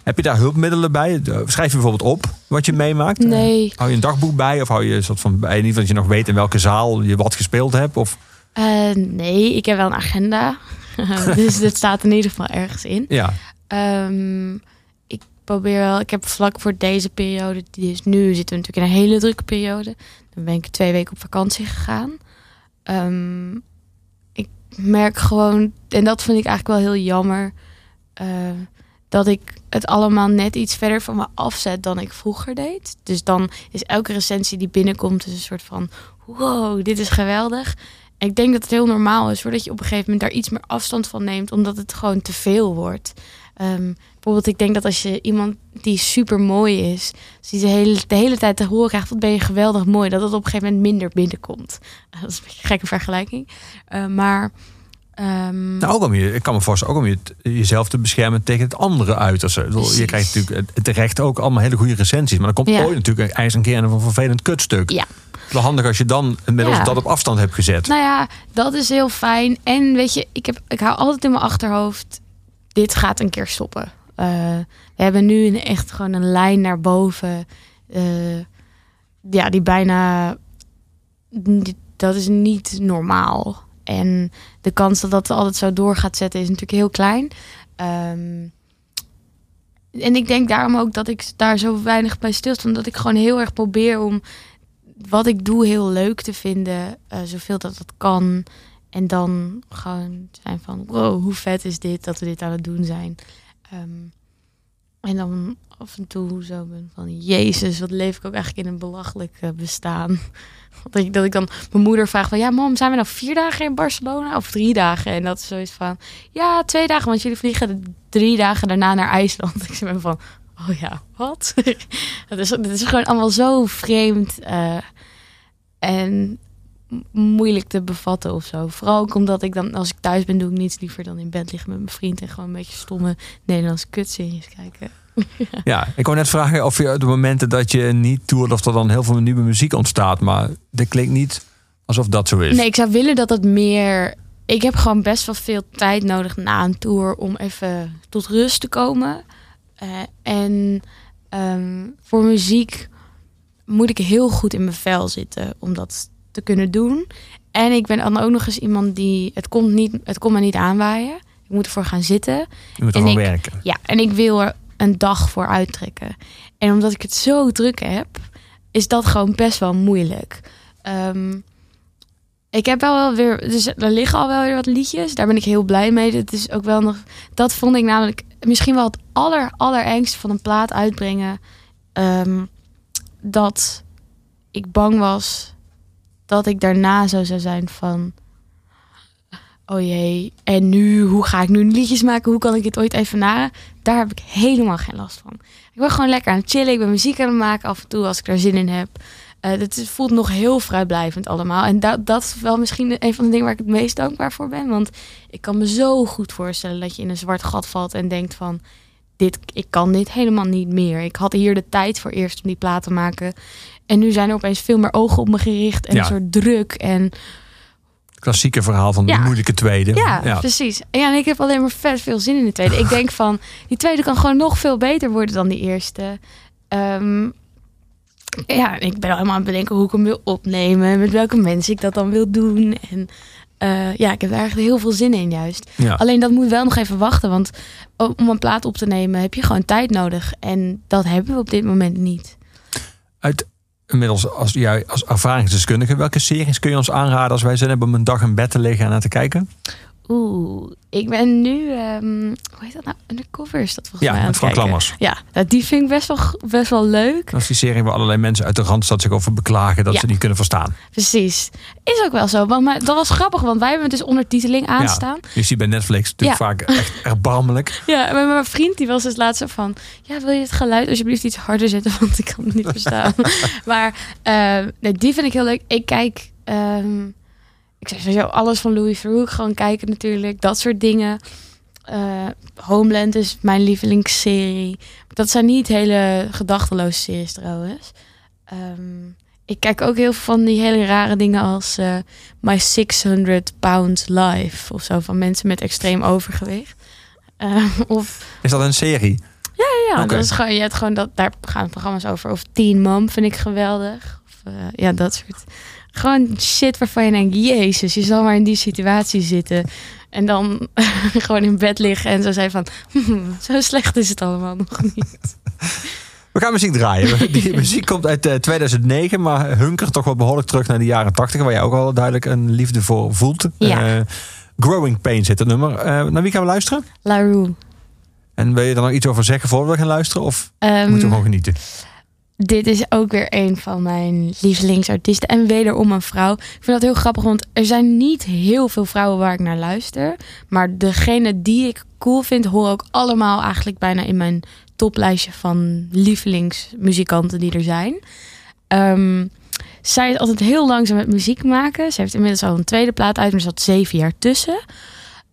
heb je daar hulpmiddelen bij? Schrijf je bijvoorbeeld op wat je meemaakt? nee. Hou je een dagboek bij of hou je een soort van bij in ieder geval dat je nog weet in welke zaal je wat gespeeld hebt? Of Eh, nee, ik heb wel een agenda. dus dit staat in ieder geval ergens in. ja, Ehm, ik probeer wel, ik heb vlak voor deze periode, die is nu, zitten we natuurlijk in een hele drukke periode. Dan ben ik twee weken op vakantie gegaan. Ehm, ik merk gewoon, en dat vind ik eigenlijk wel heel jammer, eh, dat ik het allemaal net iets verder van me afzet dan ik vroeger deed. Dus dan is elke recensie die binnenkomt is een soort van, wow, dit is geweldig. Ik denk dat het heel normaal is, voordat je op een gegeven moment daar iets meer afstand van neemt, omdat het gewoon te veel wordt. Ehm, bijvoorbeeld, ik denk dat als je iemand die super mooi is, als die de hele, de hele tijd te horen krijgt, wat ben je geweldig mooi, dat het op een gegeven moment minder binnenkomt. Eh, Dat is een gekke vergelijking. Eh, maar ehm, nou, ook om je, ik kan me voorstellen, ook om je, jezelf te beschermen tegen het andere uiterste. Ik bedoel, Je krijgt natuurlijk het- terecht ook allemaal hele goede recensies, maar dan komt Ja. ooit natuurlijk ijs een keer een vervelend kutstuk. Ja. Wel handig als je dan inmiddels Ja. dat op afstand hebt gezet. Nou ja, dat is heel fijn. En weet je, ik, heb, ik hou altijd in mijn achterhoofd, dit gaat een keer stoppen. Eh, we hebben nu een, echt gewoon een lijn naar boven. eh, ja, die bijna, dat is niet normaal. En de kans dat dat altijd zo door gaat zetten is natuurlijk heel klein. Ehm, en ik denk daarom ook dat ik daar zo weinig bij stilsta. Omdat ik gewoon heel erg probeer om wat ik doe heel leuk te vinden. eh, zoveel dat het kan. En dan gewoon zijn van, wow, hoe vet is dit dat we dit aan het doen zijn. Ehm, en dan af en toe zo ben van, jezus, wat leef ik ook eigenlijk in een belachelijk eh, bestaan. Dat ik, dat ik dan mijn moeder vraag van, ja mam, zijn we nou vier dagen in Barcelona of drie dagen? En dat is zoiets van, ja, twee dagen, want jullie vliegen drie dagen daarna naar IJsland. Ik ben van, oh ja, wat? Het is, is gewoon allemaal zo vreemd eh, en moeilijk te bevatten of zo. Vooral ook omdat ik dan, als ik thuis ben, doe ik niets liever dan in bed liggen met mijn vriend en gewoon een beetje stomme Nederlandse kutseries kijken. Ja, ik wou net vragen of je op de momenten dat je niet toert, of er dan heel veel nieuwe muziek ontstaat. Maar dat klinkt niet alsof dat zo is. Nee, ik zou willen dat het meer. Ik heb gewoon best wel veel tijd nodig na een tour om even tot rust te komen. Eh, en ehm, voor muziek moet ik heel goed in mijn vel zitten om dat te kunnen doen. En ik ben dan ook nog eens iemand die het komt niet, het komt me niet aanwaaien. Ik moet ervoor gaan zitten. je moet ik- werken. Ja, en ik wil er een dag voor uittrekken. En omdat ik het zo druk heb, is dat gewoon best wel moeilijk. Ehm, ik heb wel wel weer, dus er liggen al wel weer wat liedjes. Daar ben ik heel blij mee. Dat is ook wel nog, dat vond ik namelijk misschien wel het aller allerengste van een plaat uitbrengen. Ehm, dat ik bang was dat ik daarna zo zou zijn van, oh jee, en nu, hoe ga ik nu liedjes maken? Hoe kan ik dit ooit even na? Daar heb ik helemaal geen last van. Ik ben gewoon lekker aan het chillen. Ik ben muziek aan het maken af en toe als ik daar zin in heb. Eh het voelt nog heel vrijblijvend allemaal. En dat, dat is wel misschien een van de dingen waar ik het meest dankbaar voor ben. Want ik kan me zo goed voorstellen dat je in een zwart gat valt en denkt van... Dit, ik kan dit helemaal niet meer. Ik had hier de tijd voor eerst om die plaat te maken. En nu zijn er opeens veel meer ogen op me gericht. En Ja. een soort druk. En Klassieke verhaal van de Ja. moeilijke tweede. ja, precies. Ja, en ik heb alleen maar vet veel zin in de tweede. Ik denk van, die tweede kan gewoon nog veel beter worden dan die eerste. Ehm, ja, ik ben al helemaal aan het bedenken hoe ik hem wil opnemen. Met welke mensen ik dat dan wil doen. En eh, ja, ik heb er eigenlijk heel veel zin in juist. Ja. Alleen dat moet wel nog even wachten. Want om een plaat op te nemen heb je gewoon tijd nodig. En dat hebben we op dit moment niet. Uit, inmiddels, als jij als ervaringsdeskundige, welke series kun je ons aanraden als wij zin hebben om een dag in bed te liggen en naar te kijken? Oeh, ik ben nu, ehm, hoe heet dat nou? Undercover is dat volgens Ja, mij aan met Frank. Lammers. Ja, nou, die vind ik best wel, best wel leuk. Dat is die serie waar allerlei mensen uit de Randstad zich over beklagen dat Ja. ze niet kunnen verstaan. Precies. Is ook wel zo. Want, maar dat was grappig, want wij hebben dus ondertiteling aanstaan. Je ziet bij Netflix natuurlijk Ja. vaak echt erbarmelijk. Ja, maar mijn vriend die was dus laatst van... Ja, wil je het geluid alsjeblieft iets harder zetten? Want ik kan het niet verstaan. maar eh, nee, die vind ik heel leuk. Ik kijk... ehm, ik zeg sowieso alles van Louis Theroux gewoon kijken natuurlijk. Dat soort dingen. Eh, Homeland is mijn lievelingsserie. Dat zijn niet hele gedachteloze series trouwens. Ehm, ik kijk ook heel veel van die hele rare dingen als eh, My 600 Pound Life. Of zo, van mensen met extreem overgewicht. Eh, of Is dat een serie? ja, Oké. dat is gewoon, je hebt gewoon dat, daar gaan programma's over. Of Teen Mom vind ik geweldig. Of, ja, dat soort. Gewoon shit waarvan je denkt, jezus, je zal maar in die situatie zitten. En dan gewoon in bed liggen en zo zijn van, "Hmm, zo slecht is het allemaal nog niet. We gaan muziek draaien. Die muziek komt uit eh, 2009, maar hunkert toch wel behoorlijk terug naar de jaren 80, waar je ook al duidelijk een liefde voor voelt. Ja. Eh, Growing Pains zit het nummer. Eh, naar wie gaan we luisteren? La Rue. En wil je er nog iets over zeggen voor we gaan luisteren? Of Ehm, moeten we gewoon genieten? Dit is ook weer een van mijn lievelingsartiesten. En wederom een vrouw. Ik vind dat heel grappig, want er zijn niet heel veel vrouwen waar ik naar luister. Maar degene die ik cool vind, horen ook allemaal eigenlijk bijna in mijn toplijstje van lievelingsmuzikanten die er zijn. Ehm, zij is altijd heel langzaam met muziek maken. Ze heeft inmiddels al een tweede plaat uit, maar ze zat zeven jaar tussen.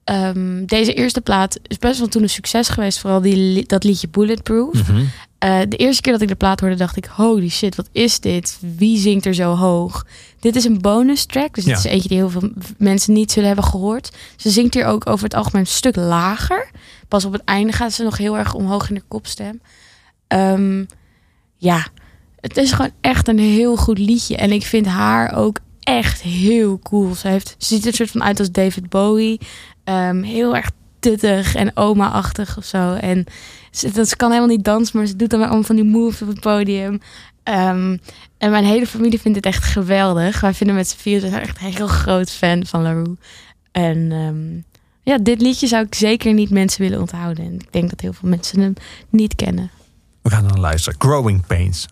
Ehm, deze eerste plaat is best wel toen een succes geweest. Vooral die, dat liedje Bulletproof. Mhm. Eh, de eerste keer dat ik de plaat hoorde, dacht ik: holy shit, wat is dit? Wie zingt er zo hoog? Dit is een bonus track, dus Ja. het is eentje die heel veel mensen niet zullen hebben gehoord. Ze zingt hier ook over het algemeen een stuk lager. Pas op het einde gaat ze nog heel erg omhoog in de kopstem. Ehm, ja, het is gewoon echt een heel goed liedje. En ik vind haar ook echt heel cool. Ze, heeft, ze ziet er soort van uit als David Bowie. Ehm, heel erg tuttig en oma-achtig of zo. En ze, dat, kan helemaal niet dansen, maar ze doet dan allemaal van die moves op het podium. Ehm, en mijn hele familie vindt het echt geweldig. Wij vinden met z'n vier zijn echt een heel groot fan van LaRue. En ehm, ja, dit liedje zou ik zeker niet mensen willen onthouden. En ik denk dat heel veel mensen hem niet kennen. We gaan dan luisteren. Growing Pains.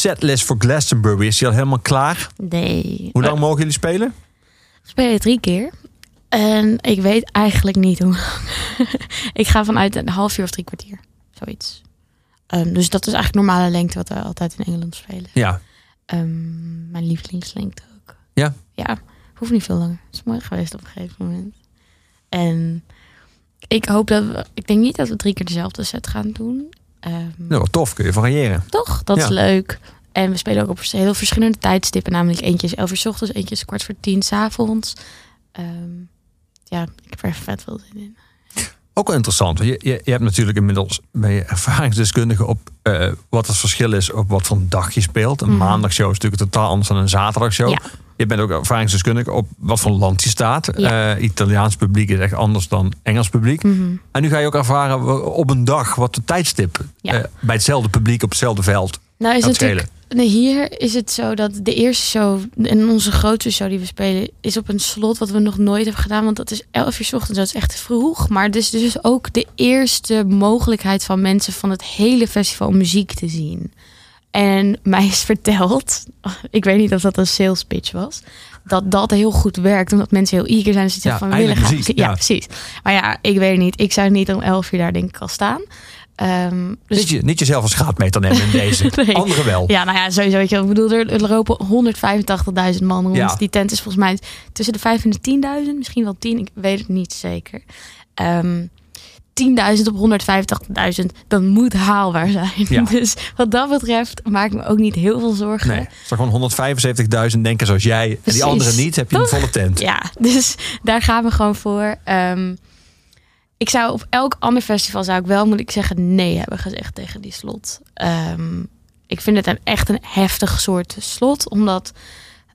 Setlist voor Glastonbury, is die al helemaal klaar? Nee. Hoe lang mogen jullie spelen? We spelen drie keer. En ik weet eigenlijk niet hoe lang. ik ga vanuit een half uur of drie kwartier. Zoiets. Ehm, dus dat is eigenlijk normale lengte wat we altijd in Engeland spelen. Ja. Ehm, mijn lievelingslengte ook. Ja? Ja, hoeft niet veel langer. Het is mooi geweest op een gegeven moment. En ik hoop dat we... Ik denk niet dat we drie keer dezelfde set gaan doen. Ehm, Nou, tof, kun je variëren. Toch? Dat Ja. is leuk. En we spelen ook op heel verschillende tijdstippen. Namelijk eentje is 11 uur 's ochtends, eentje is kwart voor tien 's avonds. Ehm, ja, ik heb er vet veel zin in. Ook wel interessant. want Je, je, je hebt natuurlijk inmiddels ben je ervaringsdeskundige op eh, wat het verschil is op wat voor een dag je speelt. Een Mhm. maandagshow is natuurlijk totaal anders dan een zaterdagshow. Ja. Je bent ook ervaringsdeskundige op wat voor land je staat. Ja. Eh, Italiaans publiek is echt anders dan Engels publiek. Mhm. En nu ga je ook ervaren op een dag wat de tijdstip Ja. eh, bij hetzelfde publiek op hetzelfde veld Nou is natuurlijk... Nee, hier is het zo dat de eerste show en onze grootste show die we spelen is op een slot wat we nog nooit hebben gedaan. Want dat is 11 uur 's ochtends, dat is echt vroeg. Maar het is dus ook de eerste mogelijkheid van mensen van het hele festival muziek te zien. En mij is verteld, ik weet niet of dat een sales pitch was, dat dat heel goed werkt. Omdat mensen heel eager zijn. Dus ze Ja, zeggen van we willen muziek, Ja, ja. precies. Maar ja, ik weet het niet. Ik zou niet om 11 uur daar denk ik al staan. Ehm, dus Niet, je, niet jezelf als schaatmeter nemen in deze. Nee. Anderen wel. ja, nou ja, sowieso. Weet je, ik bedoel, er, lopen 185.000 man rond. Ja. Die tent is volgens mij tussen de 5 en de 10.000. Misschien wel 10, ik weet het niet zeker. Ehm 10.000 op 185.000, dat moet haalbaar zijn. Ja. Dus wat dat betreft maak ik me ook niet heel veel zorgen. Nee, als er gewoon 175.000 denken zoals jij en die anderen niet, heb je een volle tent. Ja, dus daar gaan we gewoon voor. Ehm, ik zou op elk ander festival zou ik wel, moet ik zeggen, nee hebben gezegd tegen die slot. Ehm, ik vind het een, echt een heftig soort slot, omdat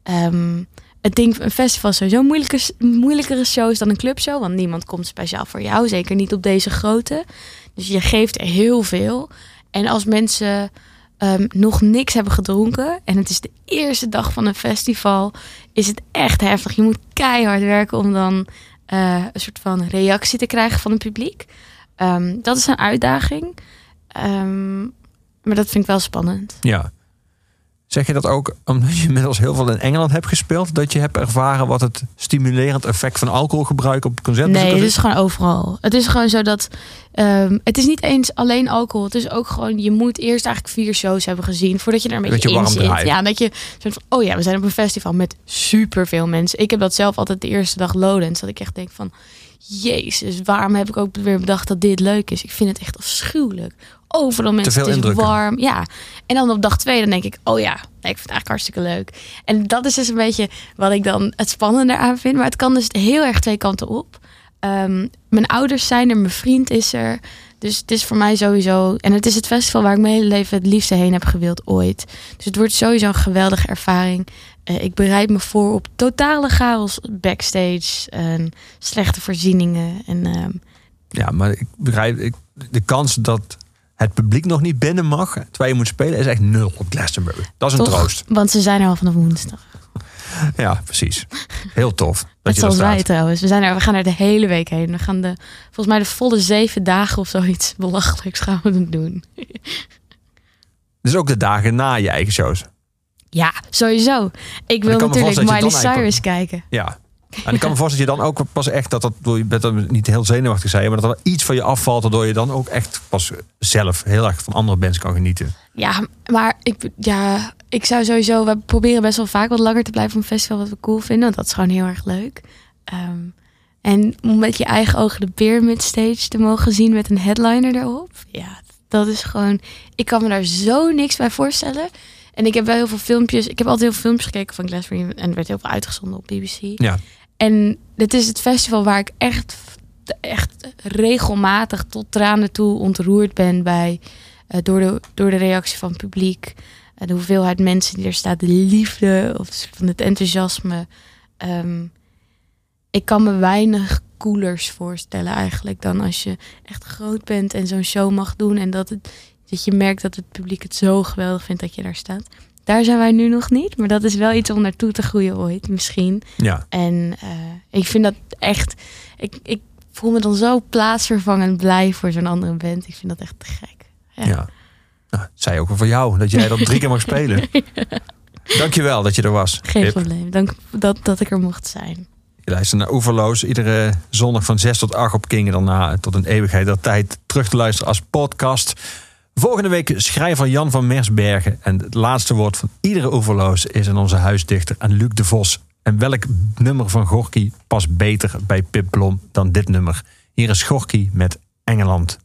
ehm, het ding, een festival is sowieso moeilijke, moeilijkere shows dan een clubshow, want niemand komt speciaal voor jou, zeker niet op deze grootte. Dus je geeft heel veel. En als mensen ehm, nog niks hebben gedronken en het is de eerste dag van een festival, is het echt heftig. Je moet keihard werken om dan eh, een soort van reactie te krijgen van het publiek. Ehm, dat is een uitdaging. Ehm, maar dat vind ik wel spannend. Ja. Zeg je dat ook omdat je inmiddels heel veel in Engeland hebt gespeeld? Dat je hebt ervaren wat het stimulerend effect van alcoholgebruik op concertbezoekers Nee, het is? is gewoon overal. Het is gewoon zo dat. ehm, het is niet eens alleen alcohol. Het is ook gewoon. Je moet eerst eigenlijk vier shows hebben gezien. voordat je er een beetje, Beetje in zit. Ja, dat je. Soort van, oh ja, we zijn op een festival met superveel mensen. Ik heb dat zelf altijd de eerste dag Lowlands. Dat ik echt denk van. Jezus, waarom heb ik ook weer bedacht dat dit leuk is? Ik vind het echt afschuwelijk. Overal mensen, veel het is indrukken. warm. Ja. En dan op dag twee, dan denk ik, oh ja, nee, ik vind het eigenlijk hartstikke leuk. En dat is dus een beetje wat ik dan het spannende aan vind. Maar het kan dus heel erg twee kanten op. Ehm, mijn ouders zijn er, mijn vriend is er. Dus het is voor mij sowieso... En het is het festival waar ik mijn hele leven het liefste heen heb gewild ooit. Dus het wordt sowieso een geweldige ervaring. Eh, ik bereid me voor op totale chaos backstage. En slechte voorzieningen. En ehm, Ja, maar ik begrijp, ik, de kans dat het publiek nog niet binnen mag, terwijl je moet spelen, is echt nul op Glastonbury. Dat is een toch, troost. Want ze zijn er al vanaf woensdag. Ja, precies. Heel tof. Dat Net je zoals wij trouwens. We, zijn er, we gaan er de hele week heen. We gaan de, volgens mij de volle zeven dagen of zoiets belachelijks gaan we doen. Dus ook de dagen na je eigen shows. Ja, sowieso. Ik wil natuurlijk Miley Cyrus kijken. Ja. En ik kan me voorstellen dat je dan ook pas echt dat dat, je bent dan niet heel zenuwachtig zijn, maar dat er iets van je afvalt, waardoor je dan ook echt pas zelf heel erg van andere bands kan genieten. Ja, maar ik, ja, ik zou sowieso... We proberen best wel vaak wat langer te blijven op een festival wat we cool vinden. Want dat is gewoon heel erg leuk. Ehm, en om met je eigen ogen de Pyramid Stage te mogen zien met een headliner erop. Ja, dat is gewoon... Ik kan me daar zo niks bij voorstellen. En ik heb wel heel veel filmpjes... Ik heb altijd heel veel filmpjes gekeken van Glastonbury. En er werd heel veel uitgezonden op BBC. Ja. En dit is het festival waar ik echt, echt regelmatig tot tranen toe ontroerd ben bij. eh, door, de, door de reactie van het publiek. de hoeveelheid mensen die er staat. De liefde of van het enthousiasme. Ehm, ik kan me weinig coolers voorstellen eigenlijk dan als je echt groot bent en zo'n show mag doen. En dat, het, dat je merkt dat het publiek het zo geweldig vindt dat je daar staat. Daar zijn wij nu nog niet, maar dat is wel iets om naartoe te groeien ooit, misschien. Ja. En eh, ik vind dat echt. Ik, ik voel me dan zo plaatsvervangend blij voor zo'n andere band. Ik vind dat echt te gek. Ja. ja. Nou, zei ook wel voor jou, dat jij dat drie keer mag spelen. Dankjewel dat je er was. Geen probleem. Dank dat, dat ik er mocht zijn. Je luistert naar Oeverloos. Iedere zondag van 6 tot 8 op King. En daarna tot een eeuwigheid der tijd terug te luisteren als podcast. Volgende week schrijver Jan van Mersbergen. En het laatste woord van iedere Oeverloos is aan onze huisdichter aan Luc de Vos. En welk nummer van Gorky past beter bij Pip Blom dan dit nummer? Hier is Gorky met Engeland.